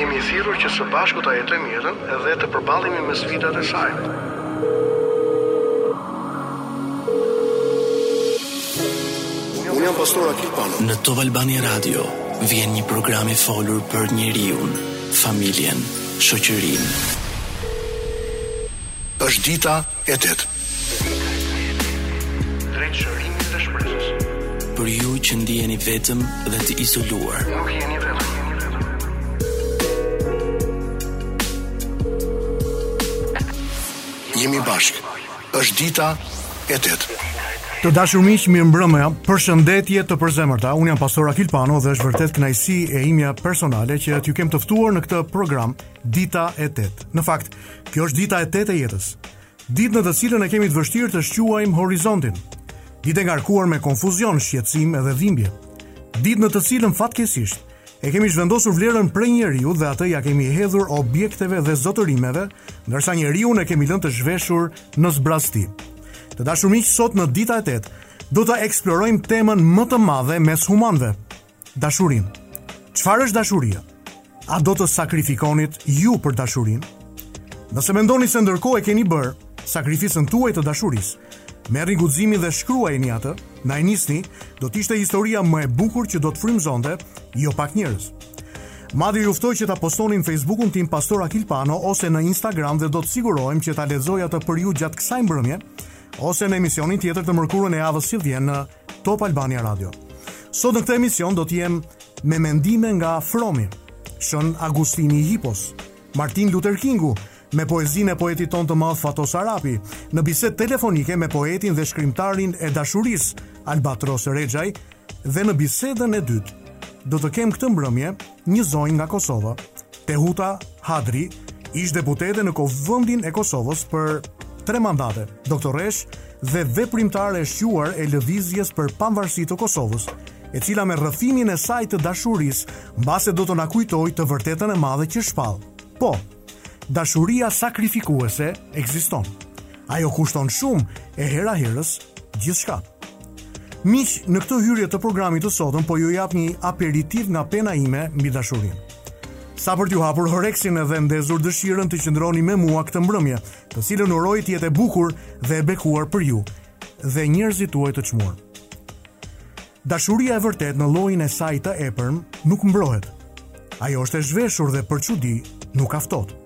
Jemi thirrur që së bashku ta jetojmë jetën dhe të përballemi me sfidat e saj. Unë jam pastor Akil Pano. Në Top Albania Radio vjen një program i folur për njeriun, familjen, shoqërinë. Është dita e tetë. Drejt shërimit dhe shpresës. Për ju që ndiheni vetëm dhe të izoluar. Nuk jeni vetëm. Jemi bashkë. Është dita e tetë. Të dashur miq, mirëmbrëma. Përshëndetje të përzemërta. Unë jam Pastor Akil Pano dhe është vërtet kënaqësi e imja personale që t'ju kem të ftuar në këtë program Dita e 8. Në fakt, kjo është dita e 8 e jetës. Ditë në të cilën e kemi të vështirë të shquajmë horizontin. Ditë e ngarkuar me konfuzion, shqetësim dhe dhimbje. Ditë në të cilën fatkeqësisht e kemi zhvendosur vlerën prej njeriut dhe atë ia kemi hedhur objekteve dhe zotërimeve, ndërsa njeriun e kemi lënë të zhveshur në zbrazëti. Të dashur miq, sot në dita e tetë do ta eksplorojmë temën më të madhe mes humanëve, Dashurinë. Çfarë është dashuria? A do të sakrifikonit ju për dashurinë? Nëse mendoni se ndërkohë e keni bërë sakrificën tuaj të dashurisë, merrni guximin dhe shkruajeni atë, na e nisni, do të ishte historia më e bukur që do të frymëzonte jo pak njerëz. Madje ju ftoj që ta postoni në Facebookun tim Pastor Akil Pano ose në Instagram dhe do të sigurohem që ta lexoj atë për ju gjatë kësaj mbrëmje ose në emisionin tjetër të mërkurën e javës që vjen në Top Albania Radio. Sot në këtë emision do të jem me mendime nga Fromi, Shën Agustini i Hipos, Martin Luther Kingu, me poezinë e poetit tonë të madh Fatos Arapi, në bisedë telefonike me poetin dhe shkrimtarin e dashurisë Albatros Rexhaj dhe në bisedën e dytë do të kem këtë mbrëmje Një zonjë nga Kosova, Teuta Hadri, ish-deputete në Kuvendin e Kosovës për tre mandate, doktoreshë dhe veprimtare e shquar e Lëvizjes për Pavarësi të Kosovës, e cila me rrëfimin e saj të dashurisë mbase do të na kujtojë të vërtetën e madhe që shpall. Po, Dashuria sakrifikuese ekziston. Ajo kushton shumë e hera-herës gjithçka. Miq, në këtë hyrje të programit të sotëm po ju jap një aperitiv nga pena ime mbi dashurinë. Sa për t'ju hapur oreksin dhe ndezur dëshirën të qëndroni me mua këtë mbrëmje, të cilën uroj të jetë e bukur dhe e bekuar për ju dhe njerëzit tuaj të çmuar. Dashuria e vërtetë në llojin e saj të epërm nuk mbrohet. Ajo është e zhveshur dhe për çudi nuk ka ftohtë.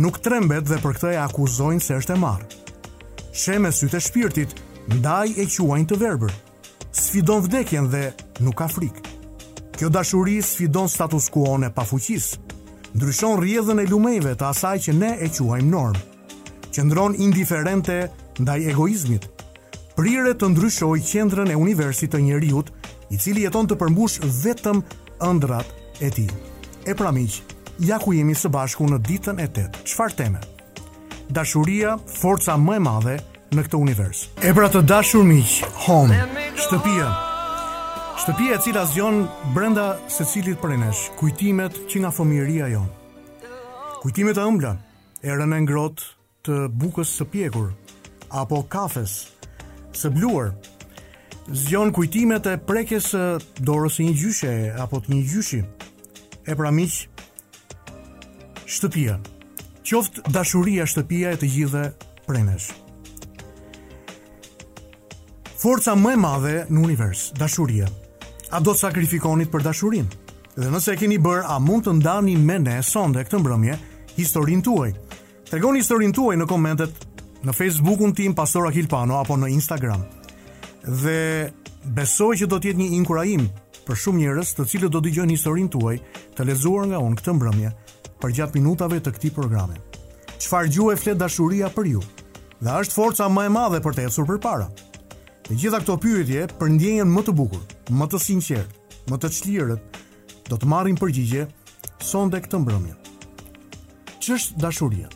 Nuk trembet dhe për këtë e akuzojnë se është e marrë. Sheh me sytë e shpirtit, ndaj e quajnë të verbër. Sfidon vdekjen dhe nuk ka frikë. Kjo dashuri sfidon status quo-n e pafuqisë. Ndryshon rrjedhën e lumejve të asaj që ne e quajmë normë. Qëndron indiferente ndaj egoizmit. Priret të ndryshojë qendrën e universit të njeriut, i cili jeton të përmbushë vetëm ëndrrat e tij. E pra miq, ja ku jemi së bashku në ditën e tetë. Çfarë teme? Dashuria, forca më e madhe në këtë univers. E pra të dashur miq, home, shtëpia. Shtëpia e cila zgjon brenda secilit prej nesh, kujtimet që nga fëmijëria jonë. Kujtimet e ëmbla, Erën e ngrohtë të bukës së pjekur apo kafes së bluar zgjon kujtimet e prekjes së dorës së një gjyshe apo të një gjyshi. E pra miq, shtëpia. Qoftë dashuria shtëpia e të gjithëve prej nesh. Forca më e madhe në univers, dashuria. A do të sakrifikonit për dashurinë? Dhe nëse e keni bërë, a mund të ndani me ne sonde këtë mbrëmje historinë tuaj? Tregoni historinë tuaj në komentet në Facebookun tim Pastor Akil Pano apo në Instagram. Dhe besoj që do të jetë një inkurajim për shumë njerëz të cilët do dëgjojnë historinë tuaj të lexuar nga unë këtë mbrëmje përgjatë minutave të këtij programi. Çfarë gjuhe flet dashuria për ju? Dhe është forca më e madhe për të ecur përpara. Të gjitha këto pyetje për ndjenjën më të bukur, më të sinqertë, më të çlirët do të marrin përgjigje sonde këtë mbrëmje. Ç'është dashuria?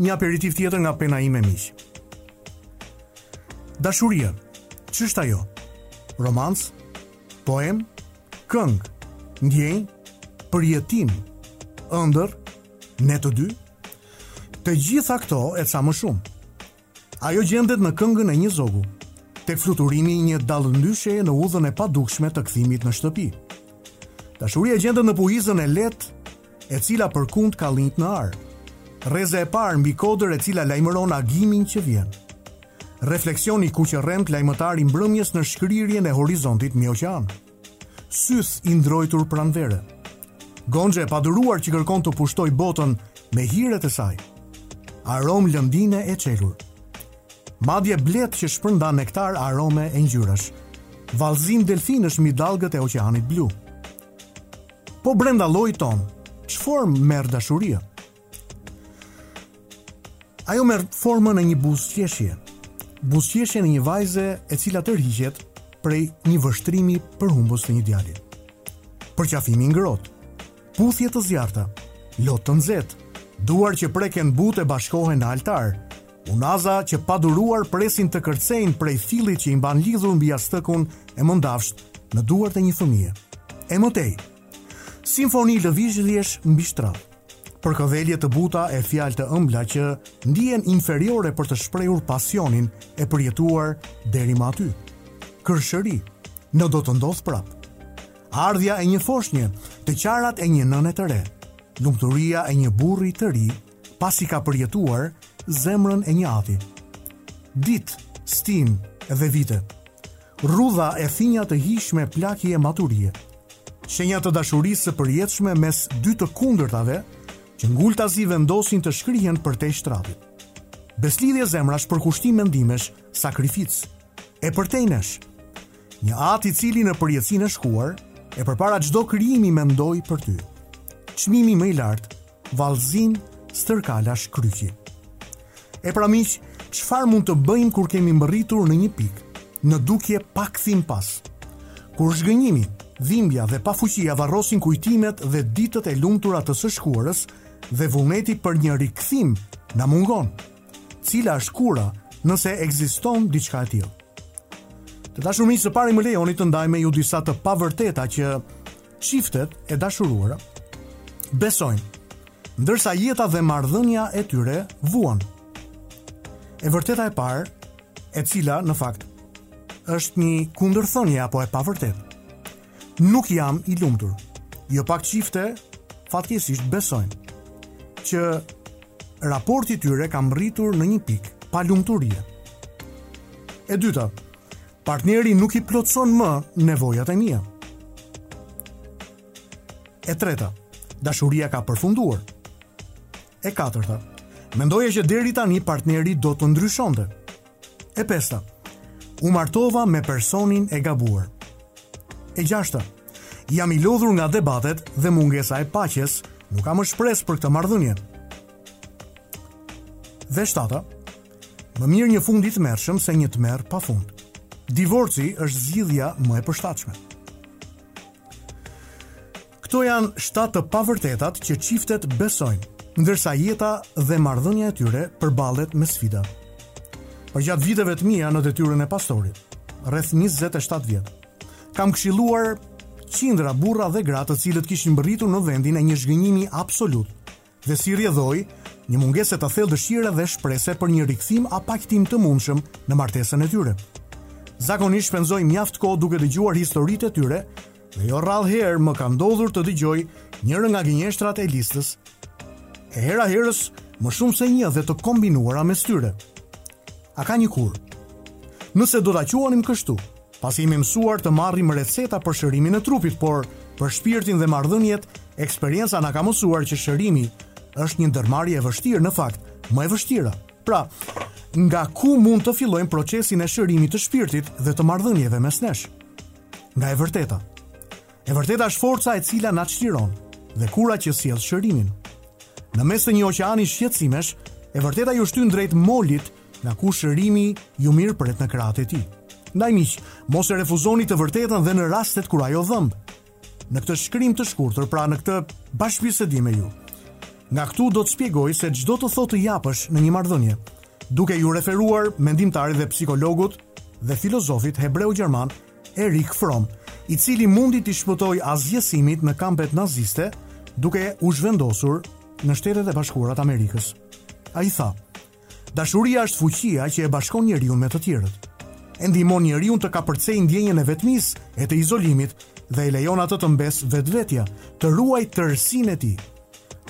Një aperitiv tjetër nga pena ime miq. Dashuria, ç'është ajo? Romancë, poemë, këngë, ndjenjë, përjetim, ëndërr, ne të dy? Të gjitha këto e ca më shumë. Ajo gjendet në këngën e një zogu, tek fluturimi i një dallëndysheje në udhën e padukshme të kthimit në shtëpi. Dashuria gjendet në puhizën e lehtë, e cila përkund kallinjtë në arë. Rrezja e parë mbi kodër e cila lajmëron agimin që vjen. Refleksion i kuqërremtë lajmëtar i mbrëmjes në shkrirjen e horizontit mbi oqean. Syth i ndrojtur pranvere. Gonxhe e paduruar që kërkon të pushtojë botën me hiret e saj. Aromë lëndine e çelur. Madje bletë që shpërndan nektar arome e ngjyrash. Vallëzim delfinësh mbi dallgët e oqeanit blu. Po brenda llojit tonë, ç'formë merr dashuria? Ajo merr formën e një buzëqeshje. Buzëqeshjen e një vajze e cila tërhiqet prej një vështrimi përhumbës të një djali. Përqafim i ngrohtë, puthje të zjarrta, lot të nxehtë, duar që preken butë e bashkohen në altar. Unaza që paduruar presin të kërcejnë prej fillit që i mban lidhur mbi jastëkun e mëndafshtë në duart e një fëmije. E mëtej, simfoni lëvizhjesh mbi shtrat. Përkëdhelje të buta e fjalë të ëmbla që ndihen inferiore për të shprehur pasionin e përjetuar deri më aty. Kërshëri, në do të ndodhë prapë. Ardhja e një foshnje, të qarat e një nëne të re, lumturia e një burri të ri, pasi ka përjetuar zemrën e një ati. Ditë, stinë dhe vite. Rrudha e thinja të hijshme plakje e maturie, shenja të dashurisë së përjetshme mes dy të kundërtave që ngultazi vendosin të shkrihen përtej shtratit. Besëlidhje zemrash përkushtim mendimesh, sakrificë, e përtej nesh. Një atë i cili në përjetësinë e shkuar, e përpara çdo krijimi mendoi për ty. Çmimi më i lartë Vallëzim stërkalash kryqi. E pra miq, çfarë mund të bëjmë kur kemi mbërritur në një pikë, në dukje pa kthim pas? Kur zhgënjimi, dhimbja dhe pafuqia varrosin kujtimet dhe ditët e lumtura të së shkuarës dhe vullneti për një rikthim na mungon. Cila është kura nëse ekziston diçka e tillë? Të dashur miq, së pari më lejoni të ndaj me ju disa të pavërteta që çiftet e dashuruara besojnë, ndërsa jeta dhe marrëdhënia e tyre vuan. E vërteta e parë, e cila në fakt është një kundërthënie apo e pavërtetë. Nuk jam i lumtur. Jo pak çifte fatkeqësisht besojnë që raporti i tyre ka mbërritur në një pikë palumturie. E dyta, partneri nuk i plotëson më nevojat e mia. E treta, dashuria ka përfunduar. E katërta, mendoja që deri tani partneri do të ndryshonte. E pesta, u martova me personin e gabuar. E gjashta, jam i lodhur nga debatet dhe mungesa e paqes, nuk ka më shpresë për këtë marrëdhënie. Dhe e shtata, më mirë një fund i tmerrshëm se një tmerr pa fund. Divorci është zgjidhja më e përshtatshme. Këto janë shtatë të pavërtetat që çiftet besojnë, ndërsa jeta dhe marrëdhënia e tyre përballet me sfida. Përgjatë viteve të mia në detyrën e pastorit, rreth 27 vjet, kam këshilluar qindra burra dhe gra të cilët kishin mbërritur në vendin e një zhgënjimi absolut Dhe si rrjedhojë, një mungesë të thellë dëshire dhe shprese për një rikthim a pajtim të mundshëm në martesën e tyre. Zakonisht shpenzoj mjaft kohë duke dëgjuar historitë e tyre, dhe jo rrallë herë më ka ndodhur të dëgjoj njërën nga gënjeshtrat e listës, e hera herës më shumë se një dhe të kombinuara mes tyre. A ka një kurë? Nëse do ta quanim kështu, Pasi jemi mësuar të marrim receta për shërimin e trupit, por për shpirtin dhe marrëdhëniet, eksperienca na ka mësuar që shërimi është një ndërmarrje e vështirë, në fakt, më e vështira. Pra, nga ku mund të fillojmë procesin e shërimit të shpirtit dhe të marrëdhënieve mes nesh? Nga e vërteta. E vërteta është forca e cila na çliron dhe kura që sjell shërimin. Në mes të një oqeani shqetësimesh, e vërteta ju shtyn drejt molit Nga ku shërimi ju mirëpret në krahët e tij. Ndaj miq, mos e refuzoni të vërtetën dhe në rastet kur ajo dhëmb. Në këtë shkrim të shkurtër, pra në këtë bashkëbisedim me ju. Nga këtu do të shpjegoj se ç'do të thotë të japësh në një marrëdhënie, duke iu referuar mendimtarit dhe psikologut dhe filozofit hebreu-gjerman Erik Fromm, i cili mundi t'i shpëtojë asgjësimit në kampet naziste duke u zhvendosur në Shtetet e Bashkuara të Amerikës. Ai tha, Dashuria është fuqia që e bashkon njeriun me të tjerët. E ndihmon njeriun të kapërcejë ndjenjën e vetmisë e të izolimit dhe e lejon atë të mbesë vetvetja, të ruajë tërësinë e tij.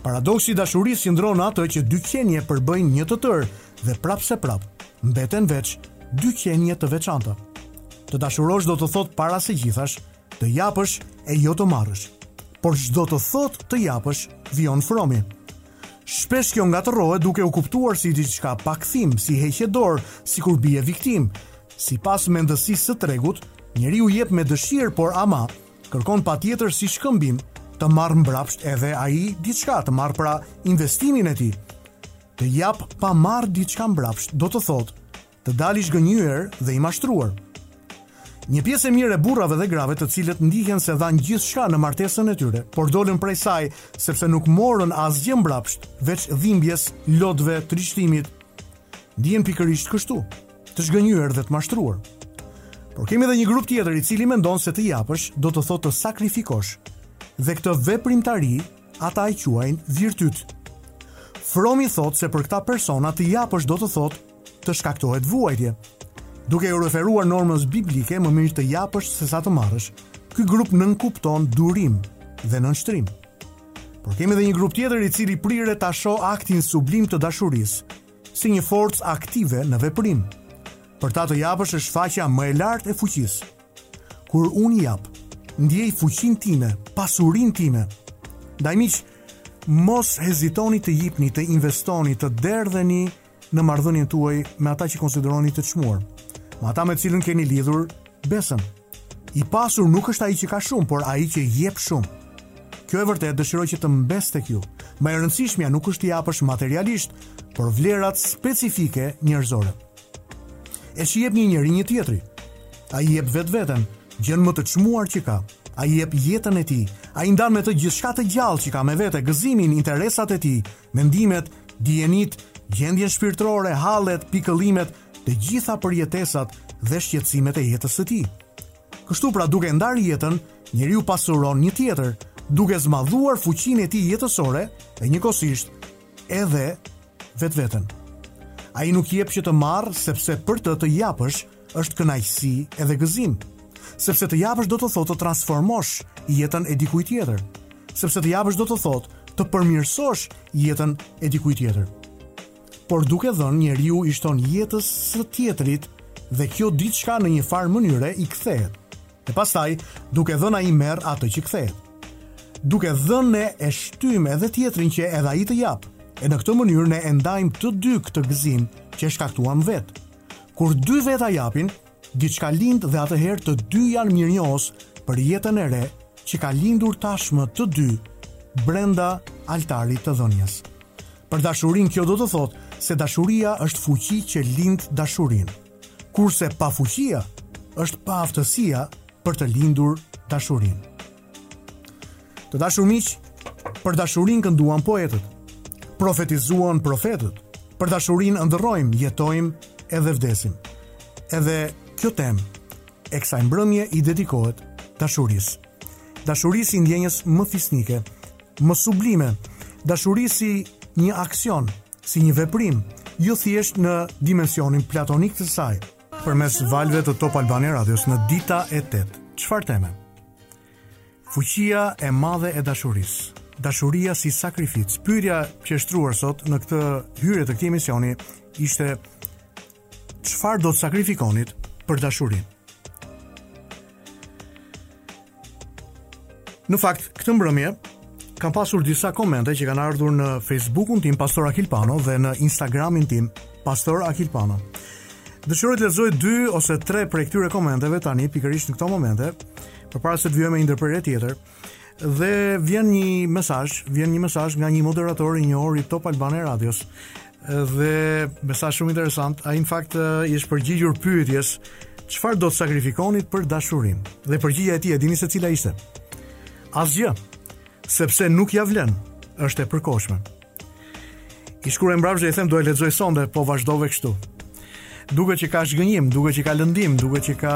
Paradoksi i dashurisë qëndron në atë që dy qenie përbëjnë një të tërë dhe prapëseprapë mbeten veç dy qenie të veçanta. Të dashurosh do të thotë para se gjithash të japësh e jo të marrësh. Por ç'do të thotë të japësh, vijon Fromi. Shpesh kjo ngatërrohet duke u kuptuar si diçka pa kthim, si heqje dorë, sikur bie viktimë. Sipas mendësisë së tregut, njeriu jep me dëshirë, por ama kërkon patjetër si shkëmbim të marrë mbrapsht edhe ai diçka, të marrë pra investimin e tij. Të japë pa marrë diçka mbrapsht, do të thotë Të dalë i zhgënjyer dhe i mashtruar. Një pjesë e mirë e burrave dhe grave të cilët ndihen se dhanë gjithçka në martesën e tyre, por dolën prej saj sepse nuk morën asgjë mbrapsht, veç dhimbjes, lotëve, trishtimit, ndihen pikërisht kështu, të zhgënjyer dhe të mashtruar. Por kemi edhe një grup tjetër i cili mendon se të japësh do të thotë të sakrifikosh. Dhe këtë veprimtari ata e quajnë virtyt. Fromi thotë se për këta persona të japësh do të thotë të shkaktohet vuajtje. Duke u referuar normës biblike, më mirë të japësh se sa të marrësh. Ky grup nënkupton durim dhe nënshtrim. Por kemi edhe një grup tjetër i cili priret ta shohë aktin sublim të dashurisë si një forcë aktive në veprim. Për ta të japësh është shfaqja më e lartë e fuqisë. Kur unë jap, ndjej fuqinë time, pasurinë time. Ndaj miq, mos hezitoni të jipni, të investoni, të derdheni në marrëdhënien tuaj me ata që konsideroni të çmuar, me ata me të cilën keni lidhur besën. I pasur nuk është ai që ka shumë, por ai që jep shumë. Kjo e vërtetë dëshiroj që të mbesë tek ju. Më e rëndësishmja nuk është të japësh materialisht, por vlerat specifike njerëzore. E ç'i jep një njeri një tjetri? Ai jep vetveten, gjënë më të çmuar që ka. Ai jep jetën e tij. Ai ndan me të gjithçka të gjallë që ka me vete, gëzimin, interesat e tij, Mendimet, dijenitë, gjendjen shpirtërore, hallet, pikëllimet, të gjitha përjetesat dhe shqetësimet e jetës së tij. Kështu pra duke ndarë jetën, njeriu pasuron një tjetër, duke zmadhuar fuqinë e tij jetësore e njëkohësisht edhe vetveten. Ai nuk jep që të marrë sepse për të të japësh Është kënaqësi edhe gëzim, sepse të japësh do të thotë të transformosh jetën e dikujt tjetër, sepse të japësh do të thotë të përmirësosh jetën e dikujt tjetër. Por duke dhënë njeriu i shton jetës së tjetrit dhe kjo diçka në një farë mënyre i kthehet. E pastaj, duke dhënë ai merr atë që kthehet. Duke dhënë ne e shtyjmë edhe tjetrin që edhe ai të japë. E në këtë mënyrë ne e ndajmë të dy këtë gëzim që e shkaktuam vetë. Kur dy veta japin, diçka lind dhe atëherë të dy janë mirënjohës për jetën e re që ka lindur tashmë të dy brenda altarit të dhënies. Për dashurinë kjo do të thotë se dashuria është fuqi që lind dashurinë, kurse pafuqia është paaftësia për të lindur dashurinë. Të dashur miq, për dashurinë kënduan poetët, profetizuan profetët, për dashurinë ëndërrojmë, jetojmë edhe vdesim. Edhe kjo temë e kësaj mbrëmje i dedikohet dashurisë. Dashurisë si ndjenjës më fisnike, më sublime, dashurisë si një aksion, si një veprim, jo thjesht në dimensionin platonik të saj, përmes valëve të Top Albania Radios në Dita e 8. Çfarë teme? Fuqia e madhe e dashurisë. Dashuria si sakrificë. Pyetja që është shtruar sot në këtë hyrje të këtij emisioni ishte çfarë do të sakrifikonit për dashurinë? Në fakt, këtë mbrëmje Kam pasur disa komente që kanë ardhur në Facebookun tim Pastor Akil Pano dhe në Instagramin tim Pastor Akil Pano. Dëshiroj të lexoj dy ose tre prej këtyre komenteve tani pikërisht në këto momente, përpara se të vijojmë një ndërprerje tjetër. Dhe vjen një mesazh, vjen një mesazh nga një moderator i njohur i Top Albania Radios. Dhe mesazh shumë interesant, ai në fakt i është përgjigjur pyetjes çfarë do të sakrifikonit për dashurinë. Dhe përgjigja e tij e dini se cila ishte? Asgjë, sepse nuk ia vlen, është e përkohshme. I shkruaj mbrapsht dhe i them do e lexoj sonte, po vazhdove kështu. Duket që ka zhgënjim, duket që ka lëndim, duket që ka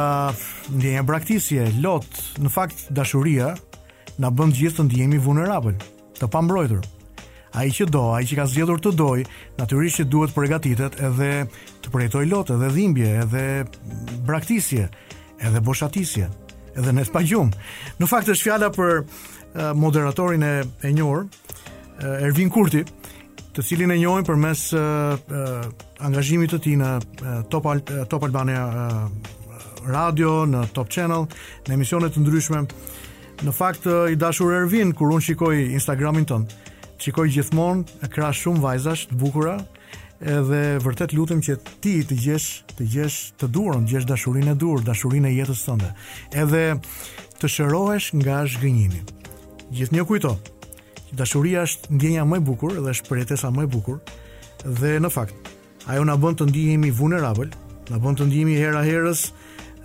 ndjenja braktisje, lot, në fakt dashuria na bën gjithë të ndihemi vulnerabël, të pambrojtur. Ai që do, ai që ka zgjedhur të dojë, natyrisht që duhet përgatitet edhe të përjetojë lot, edhe dhimbje, edhe braktisje, Edhe boshatisje, edhe net pa gjumë. Në fakt është fjala për eh, moderatorin e, e njohur, eh, Ervin Kurti, të cilin e njohim përmes uh, eh, uh, angazhimit të tij në uh, Top, Al uh, Top Albania uh, Radio, në Top Channel, në emisione të ndryshme. Në fakt, uh, i dashur Ervin, kur unë shikoj Instagramin tënd, shikoj gjithmonë krah shumë vajzash të bukura, Edhe vërtet lutem që ti të gjesh, të gjesh të duhurën, të gjesh dashurinë e duhur, dashurinë e jetës tënde. Edhe të shërohesh nga zhgënjimi. Gjithnjë kujto. Dashuria është ndjenja më e bukur dhe është përjetesa më e bukur dhe në fakt ajo na bën të ndihemi vulnerabël, na bën të ndihemi hera herës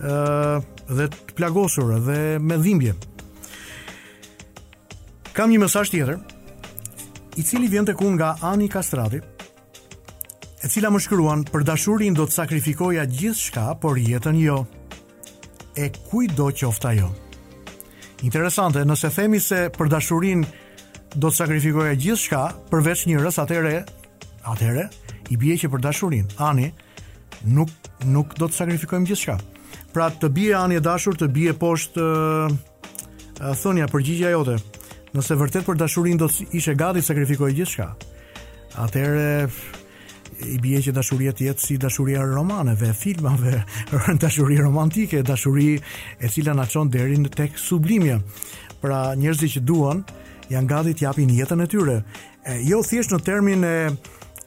edhe të plagosur dhe me dhimbje. Kam një mesazh tjetër, i cili vjen tek unë nga Ani Kastrati, e cila më shkruan për dashurinë do të sakrifikoja gjithçka, por jetën jo. E kujtdo qoftë ajo jo. Interesante, nëse themi se për dashurinë do të sakrifikoja gjithçka përveç njërës, atëherë, atëherë i bie që për dashurinë, Ani nuk nuk do të sakrifikojmë gjithçka. Pra të bie Ani e dashur, të bie poshtë Thënia, përgjigja jote. Nëse vërtet për dashurinë do të ishe gati të sakrifikoje gjithçka. Atëherë i bie që dashuria të jetë si dashuria e romaneve, filmave, dashuri romantike, dashuri e cila na çon deri në tek sublimja. Pra, njerëzit që duan janë gati të japin jetën e tyre. E, jo thjesht në termin e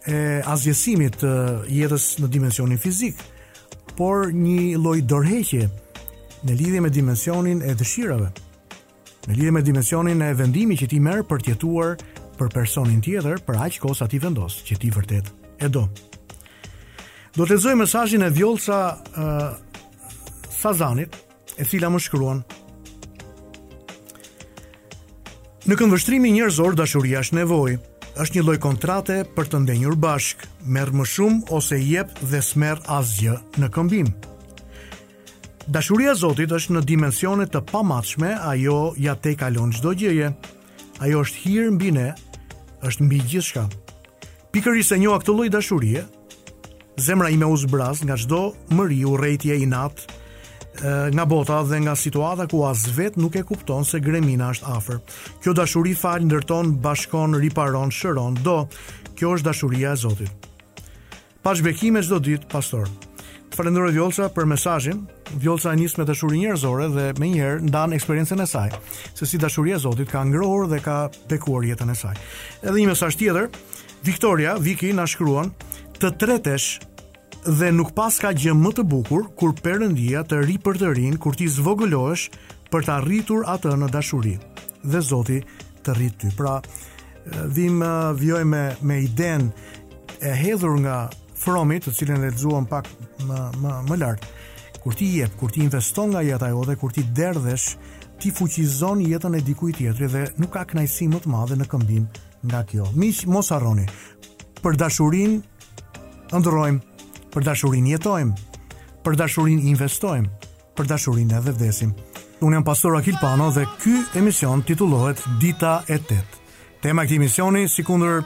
e asgjësimit të jetës në dimensionin fizik, por një lloj dorëheqje në lidhje me dimensionin e dëshirave, në lidhje me dimensionin e vendimit që ti merr për të jetuar për personin tjetër, për aq kohë sa ti vendos që ti vërtet e do. Do të lexoj mesazhin e Vjollca uh, Sazanit, e cila më shkruan Në këndvështrimin njerëzor dashuria është nevojë. Është një lloj kontrate për të ndenjur bashkë. Merr më shumë ose jep dhe s'merr asgjë në këmbim. Dashuria e Zotit është në dimensione të pamatshme, ajo ia tejkalon çdo gjëje. Ajo është hir mbi ne, është mbi gjithçka. Pikërisht se njoha këtë lloj dashurie, Zemra ime u zbraz nga çdo mëri, urrejtje, inat, nga bota dhe nga situata ku as vet nuk e kupton se gremina është afër. Kjo dashuri fal ndërton, bashkon, riparon, shëron, do. Kjo është dashuria e Zotit. Paç bekime çdo ditë, pastor. Të falenderoj Vjollca për mesazhin. Vjollca nis me dashuri njerëzore dhe më njëherë ndan eksperiencën e saj, se si dashuria e Zotit ka ngrohur dhe ka bekuar jetën e saj. Edhe një mesazh tjetër, Viktoria Viki na shkruan, të tretesh dhe nuk paska gjë më të bukur kur Perëndia të ripërtërin kur ti zvogëlohesh për ta rritur atë në dashuri. Dhe Zoti të rrit ty. Pra, vim vijojmë me me idenë e hedhur nga Fromi, të cilën e lexuam pak më më më lart. Kur ti jep, kur ti investon nga jeta jote, kur ti derdhesh, ti fuqizon jetën e dikujt tjetri dhe nuk ka kënaqësi më të madhe në këmbim nga kjo. Miq, mos harroni. Për dashurinë ëndrrojmë, për dashurinë jetojmë, për dashurinë investojmë, për dashurinë edhe vdesim. Unë jam pastor Akil Pano dhe ky emision titullohet Dita e 8. Tema e këtij emisioni, sikundër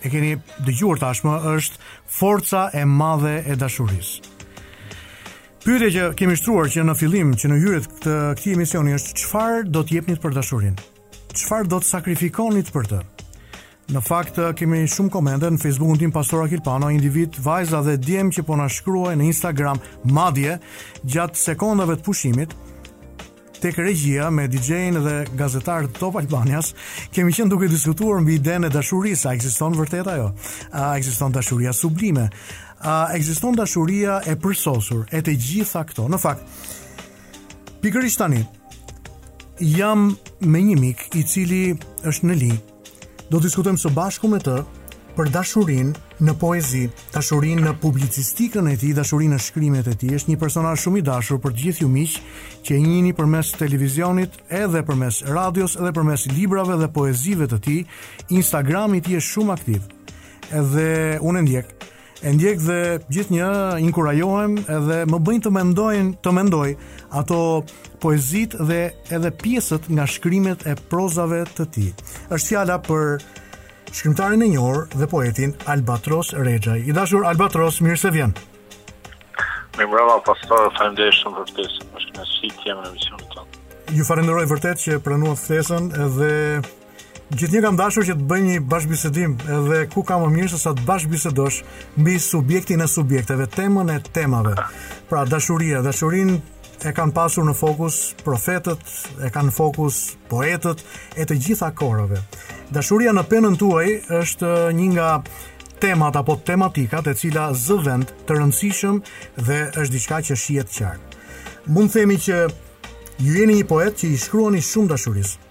e keni dëgjuar tashmë, është forca e madhe e dashurisë. Pyetja që kemi shtruar që në fillim, që në hyrje të këtij emisioni është çfarë do të jepnit për dashurinë? Çfarë do të sakrifikonit për të? Në fakt kemi shumë komente në Facebookun tim Pastor Akil Pano, individë, vajza dhe djem që po na shkruajnë në Instagram, madje gjatë sekondave të pushimit tek regjia me DJ-in dhe gazetarët e Top Albanias, kemi qenë duke diskutuar mbi idenë e dashurisë, a ekziston vërtet ajo? A ekziston dashuria sublime? A ekziston dashuria e përsosur? E të gjitha këto. Në fakt, Pikërisht tani jam me një mik i cili është në linjë. Do të diskutojmë së bashku me të për dashurinë në poezi, dashurinë në publicistikën e tij, dashurinë në shkrimet e tij. Është një personazh shumë i dashur për të gjithë ju miq, që e njihni përmes televizionit, edhe përmes radios, edhe përmes librave dhe poezive të tij. Instagrami i tij është shumë aktiv. Edhe unë e ndjek. e ndjek dhe gjithnjë inkurajohem edhe më bëjnë të mendojnë, të mendoj ato poezitë dhe edhe pjesët nga shkrimet e prozave të tij. Është fjala për shkrimtarin e njohur dhe poetin Albatros Rexhaj. I dashur Albatros, mirë se vjen. Mirëmbrëma pastor, faleminderit shumë për ftesën. Është nder që jemi në emisionin tuaj. Ju falenderoj vërtet që pranuat ftesën dhe Gjithnjë kam dashur që të bëjmë një bashkëbisedim edhe ku ka më mirë se sa të bashkëbisedosh mbi subjektin e subjekteve, temën e temave. Pra dashuria, dashurinë e kanë pasur në fokus profetët, e kanë në fokus poetët e të gjitha kohërave. Dashuria në penën tuaj është një nga temat apo tematikat e cila zë vend të rëndësishëm dhe është diçka që shihet qartë. Mund të themi që ju jeni një poet që i shkruani shumë dashurisë.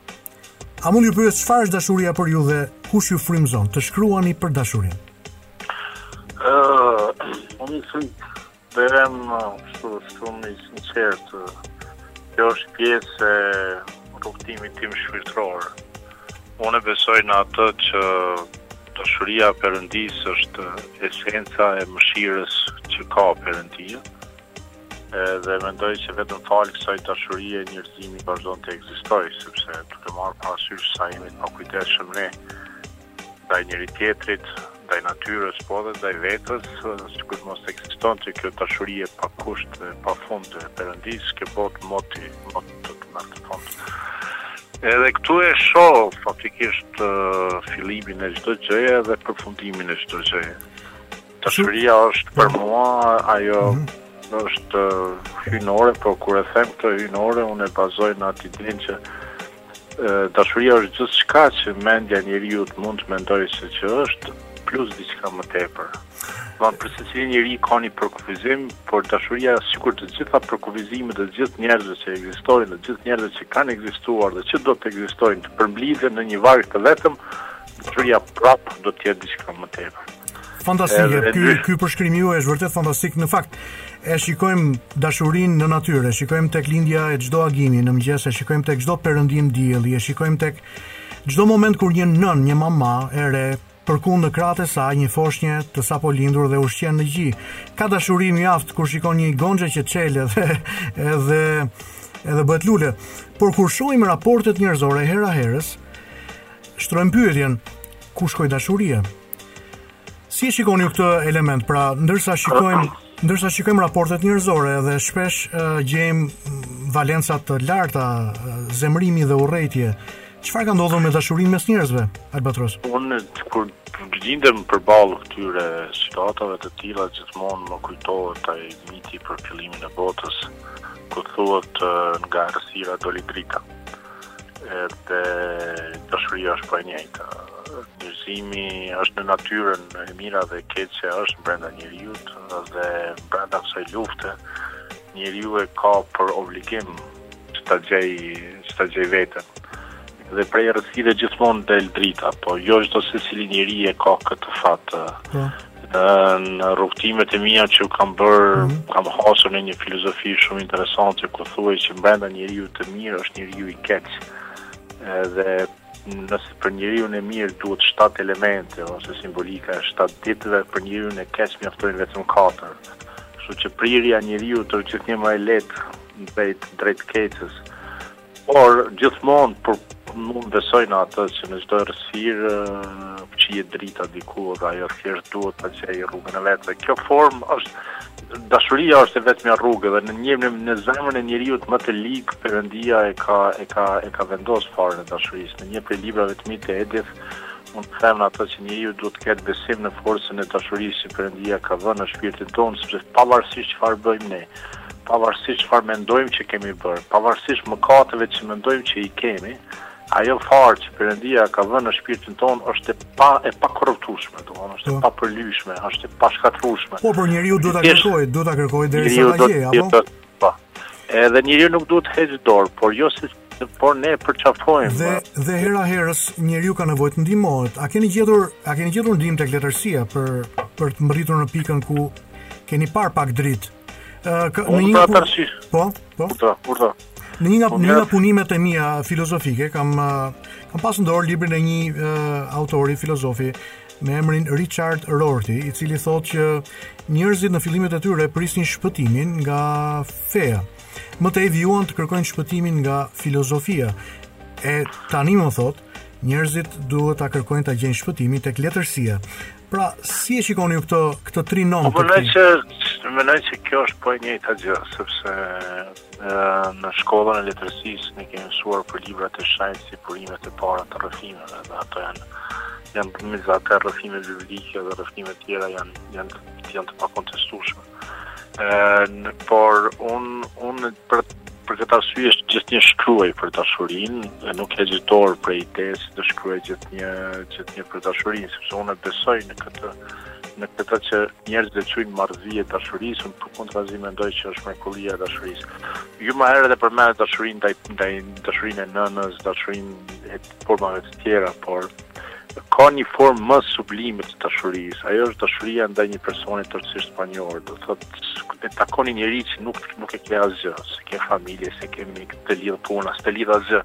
A mund ju pyes çfarë është dashuria për ju dhe kush ju frymëzon të shkruani për dashurinë? Ëh, uh, unë do bëhem kështu shumë i sinqertë. Kjo është pjesë e rrugëtimit tim shpirtëror. Unë besoj në atë që dashuria e Perëndisë është esenca e mëshirës që ka Perëndia. dhe mendoj që vetëm falë kësaj dashurie njerëzimi vazhdon të ekzistojë, sepse duke marrë parasysh sa jemi të pakujdesshëm ne ndaj njëri tjetrit, ndaj natyrës, po edhe ndaj vetes, sikur mos ekziston kjo dashuri e pakusht dhe pafund e Perëndisë, kjo botë moti, moti do të merrte fund. Edhe këtu e shoh faktikisht fillimin e çdo gjëje dhe përfundimin e çdo gjëje. Dashuria është për mua ajo është hyjnore, por kur e them këtë hyjnore, unë e bazoj në atë idenë që e, dashuria është gjithçka që mendja e njeriut mund të mendojë se çka është, plus diçka më tepër. Do të thotë secili njeri ka një përkufizim, por dashuria sikur të gjitha përkufizimet e të gjithë njerëzve që ekzistojnë, të gjithë njerëzve që kanë ekzistuar dhe që do të ekzistojnë, të përmblidhen në një varg të vetëm, Dashuria prap do të jetë diçka më tepër. Fantastike, ky ky përshkrim juaj është vërtet fantastik. Në fakt, e shikojmë dashurinë në natyrë, e shikojmë tek lindja e çdo agimi në mëngjes, e shikojmë tek çdo perëndim dielli, e shikojmë tek çdo moment kur një nënë, një mama e re përkund në krahët e saj një foshnje të sapolindur dhe e ushqen në gji. Ka dashuri mjaft kur shikon një gonxhe që çel edhe edhe edhe bëhet lule. Por kur shohim raportet njerëzore hera herës, Shtrojmë pyetjen, ku shkoi dashuria? Si e shikoni ju këtë element? Pra, ndërsa shikojmë, ndërsa shikojmë raportet njerëzore dhe shpesh uh, gjejmë valenca të larta, zemërimi dhe urrejtje, çfarë ka ndodhur me dashurinë mes njerëzve? Albatros. Unë kur gjindem përballë këtyre situatave të tilla gjithmonë më kujtohet ai miti për fillimin e botës ku thuhet nga errësira doli drita. Edhe dashuria është po e njëjta. Njerëzimi është në natyrën e mira dhe e keqja është brenda njeriut dhe brenda kësaj lufte njeriu e ka për obligim që ta gjej, që ta gjej veten. Dhe prej errësire gjithmonë del drita, po jo çdo secili njeri e ka këtë fat. Po. në rrugëtimet e mia që kam bërë, mm -hmm. kam hasur në një filozofi shumë interesante ku thuhej se brenda njeriut të mirë është njeriu i keq. Edhe nëse për njeriun e mirë duhet 7 elemente ose simbolika e 7 ditëve, për njeriun e keq mjaftojnë vetëm 4. Kështu që prirja e njeriut është gjithnjë më e lehtë drejt drejt së keqes. Por gjithmonë pra unë besoj në atë që në çdo errësirë fshihet drita diku dhe ajo thjesht duhet ta gjejë rrugën e vet dhe kjo formë është dashuria është e vetëmja rrugë dhe në një në zemrën e njeriut më të lig Perëndia e ka, e ka, e ka vendos farën e dashurisë në një prej librave të mi të, e di, mund të them në atë që njeriu duhet të ketë besim në forcën e dashurisë që Perëndia ka vënë në shpirtin tonë, sepse pavarësisht çfarë bëjmë ne, Pavarësisht çfarë mendojmë që kemi bërë, pavarësisht mëkateve që mendojmë që i kemi, ajo farë që Perëndia ka vënë në shpirtin tonë është e pa e pakorruptueshme, domethënë është e po. papërlyeshme, është e pashkatërrueshme. Po, por njeriu duhet ta kërkojë, duhet ta kërkojë derisa ta gjejë, apo? Po. Edhe njeriu nuk duhet të heqë dorë, por jo se por ne përqafojmë. Dhe dhe hera herës njeriu ka nevojë të ndihmohet. A keni gjetur, a keni gjetur ndihmë tek letërsia për për të mbërritur në pikën ku Keni parë pak dritë. Ë po, në një po, po. Po, po. Në një nga po, një nga punimet e mia filozofike kam kam pasur në dorë librin e një uh, autori filozofi me emrin Richard Rorty, i cili thotë që njerëzit në fillimet e tyre prisnin shpëtimin nga feja. Më tej vijuan të kërkojnë shpëtimin nga filozofia. E tani më, thotë, njerëzit duhet ta kërkojnë ta gjejnë shpëtimin tek letërsia. Pra, si e shikoni ju këtë këtë trinom, po, të tij? Po që mendoj se kjo është po e njëjta gjë, sepse e, në shkollën e letërsisë ne kemi mësuar për librat e shenjtë si burimet e para të rrëfimeve, dhe ato janë janë bërë me ato rrëfime biblike dhe rrëfime tjera janë janë janë të pakontestueshme. Ëh, por un un për për këtë arsye gjithnjë shkruaj për dashurinë, e nuk hezitor për idenë se të shkruaj gjithnjë gjithnjë për dashurinë, sepse unë besoj në këtë në këtë që njerëzit e quajnë marrëzi e dashurisë, unë përkundrazi mendoj që është mrekullia e dashurisë. Ju më herët e përmendët dashurinë ndaj ndaj dashurinë e nënës, dashurinë e formave të tjera, por ka një formë më sublime të dashurisë. Ajo është dashuria ndaj një personi tërësisht të panjohur. Do të thotë, e takon një njeri që nuk, nuk e ke asgjë, s'e ke familje, s'e ke mik, s'të lidh puna, s'të lidh asgjë.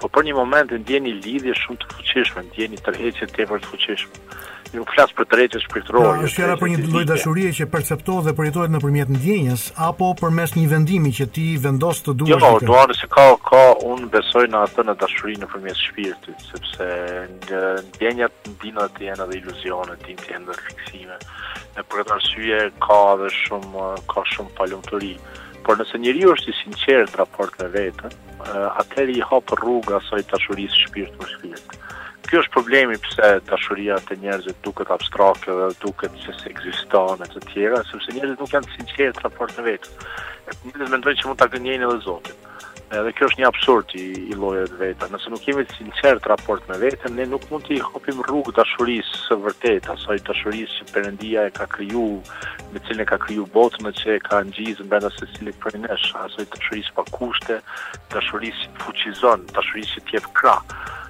Po për një moment e ndjen një lidhje shumë të fuqishme, ndjen një tërheqje tepër të fuqishme. nuk flas për tërheqje shpirtërore. Pra, është fjala për një lloj dashurie që perceptohet dhe përjetohet nëpërmjet ndjenjës apo përmes një vendimi që ti vendos të duash. Jo, po, do të thotë ka ka un besoj në atë në dashuri nëpërmjet shpirtit, sepse ndjenjat dinë të jenë edhe iluzione, dinë të jenë edhe fiksime. Dhe për këtë arsye ka edhe shumë ka shumë palumturi. Por nëse njeriu është i sinqertë në raport me veten, atëherë i hap rrugë asaj dashurisë shpirt për shpirt. Ky është problemi pse dashuria te njerëzit duket abstrakte dhe duket që s'ekziston e të tjera, sepse njerëzit nuk janë të sinqertë në raport me veten. Njerëzit mendojnë që mund ta gënjejnë edhe Zotin. Edhe kjo është një absurd i, i llojëve të veta. Nëse nuk jemi të sinqertë në raport me veten, ne nuk mund t'i hapim rrugë dashurisë së vërtetë, asaj dashurisë që Perëndia e ka kriju, me cilën e ka kriju botën dhe që e ka ngjizë brenda secilit prej nesh, asaj dashurisë pa kushte, dashurisë që të fuqizon, dashurisë që të jep krah.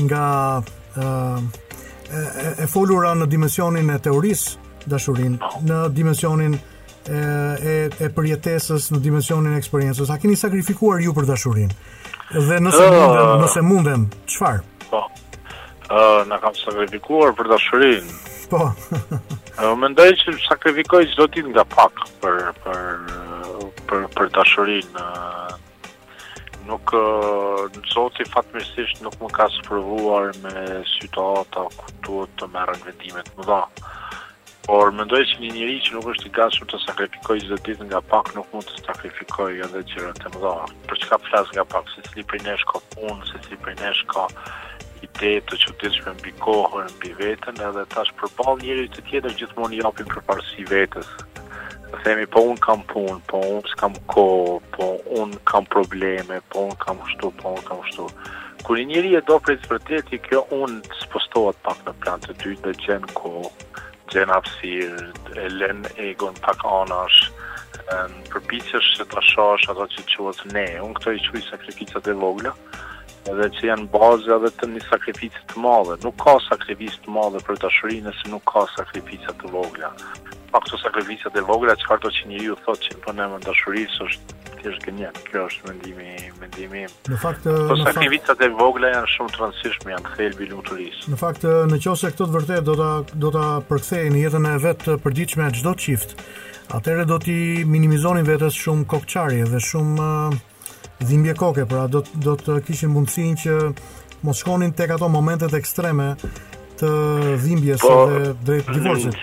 Nga e folura në dimensionin e teorisë dashurin, në dimensionin e e, e përjetesës, në dimensionin e eksperiencës. A keni sakrifikuar ju për dashurin? Dhe nëse uh, mundem, nëse mundem, çfarë? Po. Ë, uh, kam sakrifikuar për dashurin. Po. Ë, uh, mendoj që sakrifikoj çdo ditë nga pak për për për për dashurinë. Uh, Nuk zoti fatmirësisht nuk më ka sprovuar me situata ku duhet të merren vendime të mëdha. Por mendoj që një njeri që nuk është i gatshëm të sakrifikojë çdo ditë nga pak nuk mund të sakrifikojë edhe gjëra të mëdha. Për çka flas nga pak, secili prej nesh ka punë, secili prej nesh ka ide të çuditshme mbi kohën, mbi veten, edhe tash përballë njeriut tjetër gjithmonë i japim përparësi vetes. themi po un kam pun, po un s'kam kohë, po un kam probleme, po un kam kështu, po un kam kështu. Kur një njeri e do prej së vërteti, kjo un spostohet pak në plan të dytë dhe gjen kohë, gjen hapësirë, e lën egon pak anash, përpiqesh që ta shohësh atë që quhet ne. Un këto i quaj sakrificat e vogla. dhe që janë bazë edhe të një sakrifice të madhe. Nuk ka sakrificë të madhe për dashuri nëse nuk ka sakrifice të vogla. Pa këto sakrifice të vogla, çfarë do që njeriu thotë që bën në emër të dashurisë është thjesht gënjen. Ky është mendimi, mendimi im. Në fakt, këto sakrifice të vogla janë shumë të rëndësishme, janë thelbi i lumturisë. Në fakt, në qoftë se këto të vërtet do ta do ta përkthente në jetën e vet të përditshme çdo çift, atëherë do t'i minimizonte vetes shumë kokçarje dhe shumë Dhimbje koke, pra do të do të kishin mundësinë që mos shkonin tek ato momentet ekstreme të dhimbjes po, dhe drejt divorcit.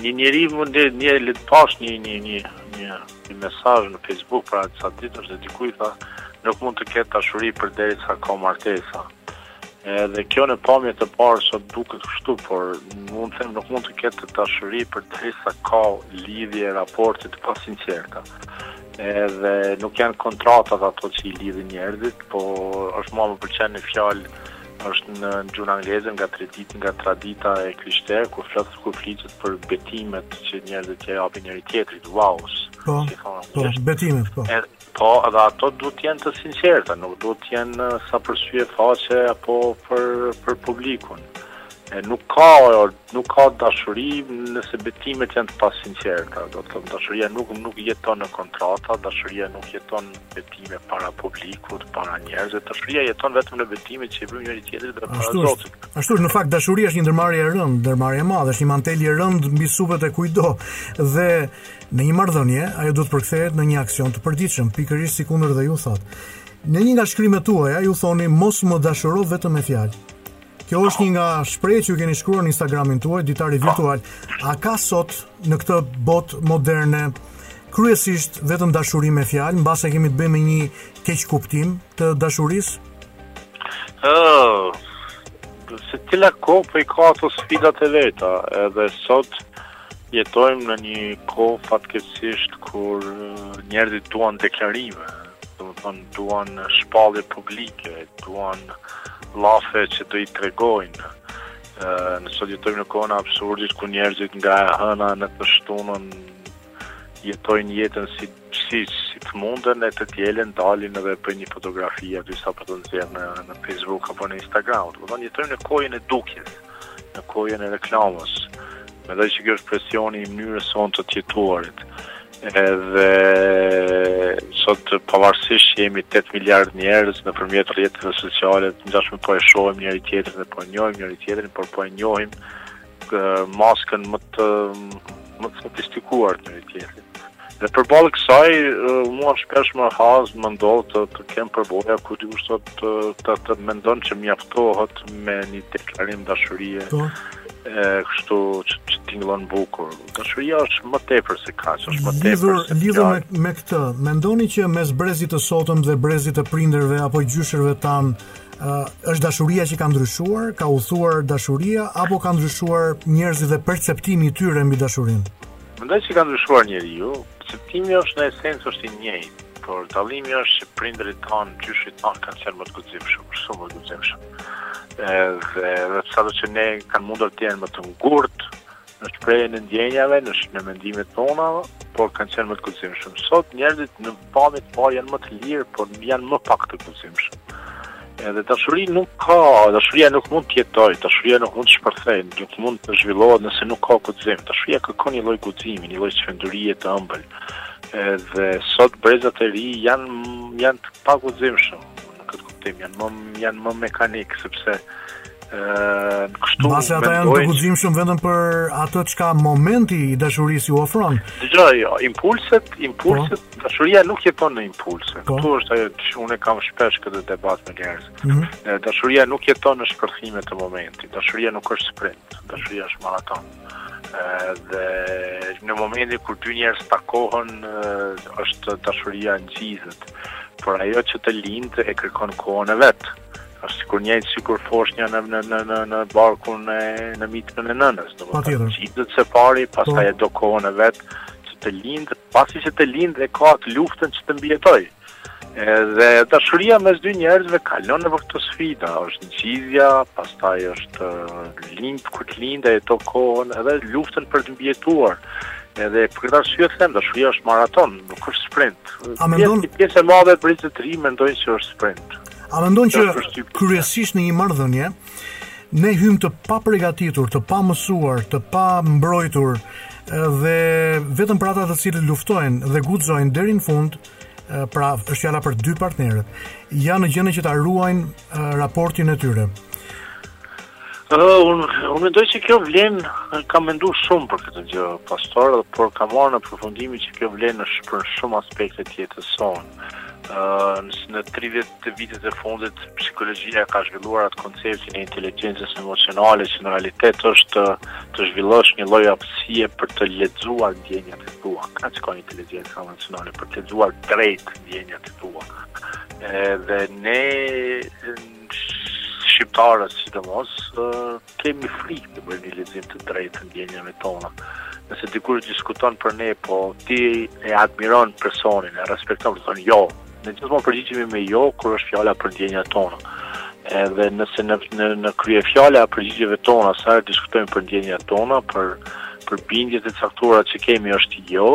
Një njeri mund të një lexova pashë një një një një, një mesazh në Facebook para disa ditësh të dikujt tha nuk mund të ketë dashuri përderisa ka martesa. Edhe kjo në pamje të parë sot duket kështu, por mund të them nuk mund të ketë dashuri përderisa ka lidhje raporte të pasinqerta. Edhe nuk janë kontratat ato që i lidhin njerëzit, po është më pëlqen një fjalë është në gjuhën angleze nga tradit nga tradita e krishterë ku flet ku flitet për betimet që njerëzit i japin njëri tjetrit, vows. Po, po, betimet, po. Edhe, Po, edhe ato duhet të jenë të sinqerta, nuk duhet të jenë sa për sy e faqe apo për për publikun. E nuk ka nuk ka dashuri nëse betimet janë të pasinqerta, domethënë dashuria nuk nuk jeton në kontrata, dashuria nuk jeton në betime para publikut, para njerëzve, dashuria jeton vetëm në betime që i bëjmë njëri tjetrit dhe para Zotit. Ashtu është në fakt dashuria është një ndërmarrje e rëndë, ndërmarrje e madhe, është një mantel i rëndë mbi supet e kujtdo. Dhe Në një marrëdhënie, ajo duhet të përkthehet në një aksion të përditshëm, pikërisht sikundër dhe ju thatë. Në një nga shkrimet tuaja ju thoni mos më dashuro vetëm me fjalë. Kjo është një nga shprehjet që ju keni shkruar në Instagramin tuaj, ditari virtual. A ka sot në këtë botë moderne kryesisht vetëm dashuri me fjalë, mbase kemi të bëjmë me një keqkuptim të dashurisë? Ëh, oh, secila kohë po i ka ato sfidat e veta, edhe sot Jetojmë në një kohë fatkeqësisht kur njerëzit duan deklarime, domethënë duan shpallje publike, duan llafe që t'i tregojnë. Ne sot jetojmë në kohën e absurdit ku njerëzit nga e hëna në të shtunën jetojnë jetën si Siç si të munden e të dielën dalin edhe bëjnë një fotografi aty sa për ta nxjerrë në në Facebook apo në Instagram. Domethënë jetojmë në kohën e dukjes, në kohën e reklamës. Mendoj që ky është presioni i mënyrës sonë të të jetuarit. Edhe sot pavarësisht që jemi 8 miliard njerëz nëpërmjet rrjeteve sociale, ngjashëm po e shohim njëri tjetrin dhe po e njohim njëri tjetrin, por po e njohim maskën më të më të sofistikuar të një tjetëri. Dhe përballë kësaj, mua shpesh më has më ndodhë të, të kem përvoja ku dikush të, të, të mendon që mjaftohet me një deklarim dashurie po. e kështu që, që tinglon bukur. Dashuria është më tepër se kaq, është më tepër lidhur, se Lidhur me, me këtë, mendoni që mes brezit të sotëm dhe brezit të prindërve apo gjyshërve tanë Uh, është dashuria që ka ndryshuar, ka udhëtuar dashuria apo ka ndryshuar njerëzit dhe perceptimi i tyre mbi dashurinë? Mendoj se ka ndryshuar njeriu, perceptimi është në esencë është i njëjtë, por dallimi është që prindërit tanë gjyshit tanë kanë qenë më të guximshëm, shumë më të guximshëm. Edhe edhe sado që ne kanë mundur të jenë më të ngurtë, në shprehjen e ndjenjave, në, në mendimet e tyre, por kanë qenë më të guximshëm. Sot njerëzit në pamje të parë janë më të lirë, por janë më pak të guximshëm. Edhe dashuri nuk ka, dashuria nuk mund të jetojë, dashuria nuk mund të shpërthejë, nuk mund të zhvillohet nëse nuk ka guxim. Dashuria kërkon një lloj guximi, një lloj çmendurie të ëmbël. Edhe sot brezat e ri janë janë të paguximshëm. këtë kuptim janë më janë më mekanik sepse ë kështu Mbase ata janë të guximshëm vetëm për atë çka momenti i dashurisë ju ofron. Dëgjo, jo, impulset, impulset, po. dashuria nuk jeton në impulse. Po. Këtu është ajo që unë kam shpesh këtë debat me njerëz. Mm -hmm. Dashuria nuk jeton në shpërthime të momentit. Dashuria nuk është sprint. Dashuria është maratonë. dhe në momentin kur dy njerëz takohen është dashuria ngjizet por ajo që të lindë e kërkon kohën e vet është sikur një sikur foshnja në në në në në barkun e në mitrën e nënës do të thotë ngjizet së pari pastaj po. e do kohën e vet që të lindë pasi që të lindë e ka atë luftën që të mbijetojë Dhe dashuria mes dy njerëzve kalon nëpër këto sfida, është ngjizja, pastaj është lind kur të lindë e do kohën edhe luftën për të mbijetuar. Edhe për këtë arsye them, dashuria është maratonë, nuk është sprint. A mendon ti pjesë e madhe e brezit të ri mendojnë se është sprint? A mendon që kryesisht në një marrëdhënie, Ne hyjmë të papërgatitur, të pamësuar, të pambrojtur dhe vetëm për ata të cilët luftojnë dhe guxojnë deri në fund, pra është fjala për dy partnerët, janë në gjendje që ta ruajnë raportin e tyre. Uh, unë un mendoj se kjo vlen, kam mendu shumë për këtë gjë, pastor, dhe por kam ardhë në përfundimi që kjo vlen për shumë aspekte të jetës sonë. Uh, në 30 të vitet e fundit psikologjia ka zhvilluar atë konceptin e inteligjencës emocionale që në realitet është të, të zhvillosh një lloj aftësie për të lexuar ndjenjat e tua. Kaq e ka inteligjenca emocionale për të lexuar drejt ndjenjat e tua. Dhe ne shqiptarët sidomos Kemi frikë me bërë një lexim të drejtë të ndjenjave tona. Nëse dikush diskuton për ne, po ti e admiron personin, e respekton, do thonë jo. Ne gjithmonë përgjigjemi me jo kur është fjala për ndjenjat tona. Edhe nëse në në, në kryefjala e përgjigjeve tona, sa herë diskutojmë për ndjenjat tona, për për bindjet e caktuara që kemi është jo,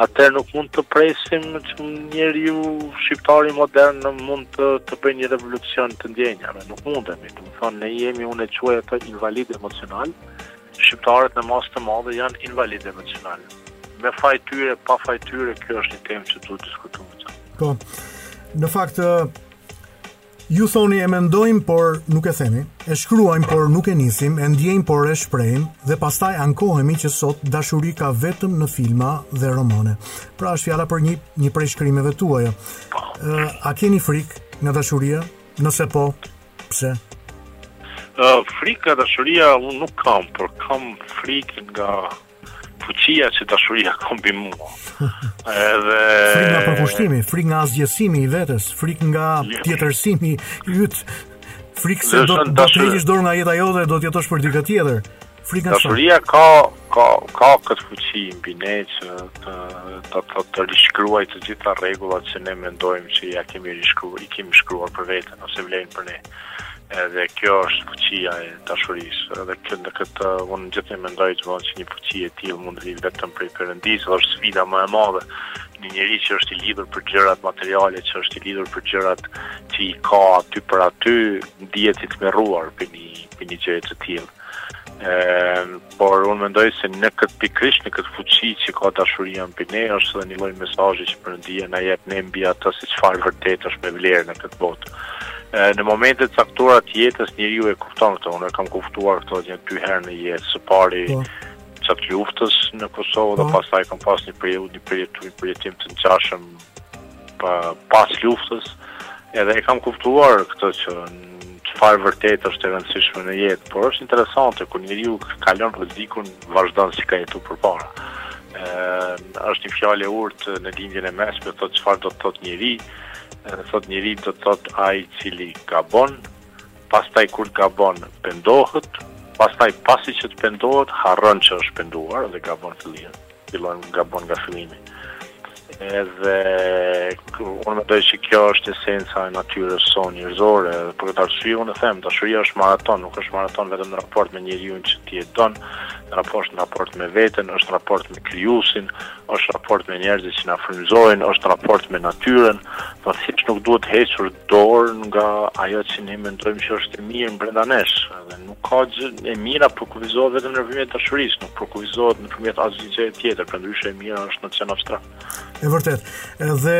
atëherë nuk mund të presim që njeriu shqiptari modern mund të të bëjë një revolucion të ndjenjave, nuk mundemi. thotë ne jemi unë e quaj atë invalid emocional. Shqiptarët në masë të madhe janë invalid emocional. Me faj të tyre, pa faj të tyre, kjo është një temë që duhet diskutuar. Po. Në fakt ju thoni e mendojmë, por nuk e themi, e shkruajmë, por nuk e nisim, e ndjejmë, por s'e shprehim, dhe pastaj ankohemi që sot dashuri ka vetëm në filma dhe romane. Pra është fjala për një, një prej shkrimeve tuaja. A keni frikë nga dashuria? Nëse po, Pse? Ë uh, frikë nga dashuria unë nuk kam, por kam frikë nga fuqia që dashuria ka mbi mua. Edhe frikë nga përkushtimi, frikë nga asgjësimi i vetes, frikë nga tjetërsimi yt. Frikë se do të heqësh dorë nga jeta jote, do të jetosh për dikë tjetër. Frikë nga... Dashuria ka ka ka këtë fuqi mbi ne që të të të, të rishkruaj të gjitha rregullat që ne mendojmë që ja kemi rishkruar, i kemi shkruar për veten ose vlejnë për ne. Edhe kjo është fuqia e dashurisë. Edhe këtë në këtë unë gjithnjë mendoj që vonë që një fuqi e tillë mund të vijë vetëm prej Perëndisë, është sfida më e madhe një njeri që është i lidhur për gjërat materiale, që është i lidhur për gjërat që i ka aty për aty, ndihet i tmerruar për një për një gjë të tillë. por unë mendoj se në këtë pikërisht, në këtë fuqi që ka dashuria mbi ne, është edhe një lloj mesazhi që Perëndia na jep neve mbi atë se çfarë vërtet është me vlerë në këtë botë. Në momente të caktuara të jetës njeriu e kupton këtë. Unë e kam kuptuar këtë një dy herë në jetë. Së pari, po, gjatë luftës në Kosovë dhe, po, pastaj kam pas një periudhë një përjetim, përjetim të ngjashëm pas luftës, edhe e kam kuptuar këtë që çfarë vërtet është e rëndësishme në jetë, por është interesante kur njeriu kalon rrezikun, vazhdon si ka jetu përpara. Ëh, është një fjalë e urtë në Lindjen e Mesme, thotë çfarë do të thotë njeri, thotë njeri do të thotë ai i cili gabon, pastaj kur gabon pendohet, pastaj pasi që të pendohet, harron që është penduar dhe gabon fillimin. fillon gabon nga fillimi. Edhe unë mendoj se kjo është esenca e natyrës sonë njerëzore, dhe për këtë arsye unë them, dashuria është maraton, nuk është maraton vetëm në raport me njeriun që ti e don, në raport në raport me veten, është raport me krijuesin, është raport me njerëzit që na frymëzojnë, është raport me natyrën, do të thotë nuk duhet hequr dorë nga ajo që ne mendojmë që është e mirë brenda nesh dhe nuk ka gjë e mira përkufizohet vetëm nëpërmjet dashurisë, nuk përkufizohet nëpërmjet asgjëje tjetër, përndryshe e mira është nocion abstrakt. E vërtetë, edhe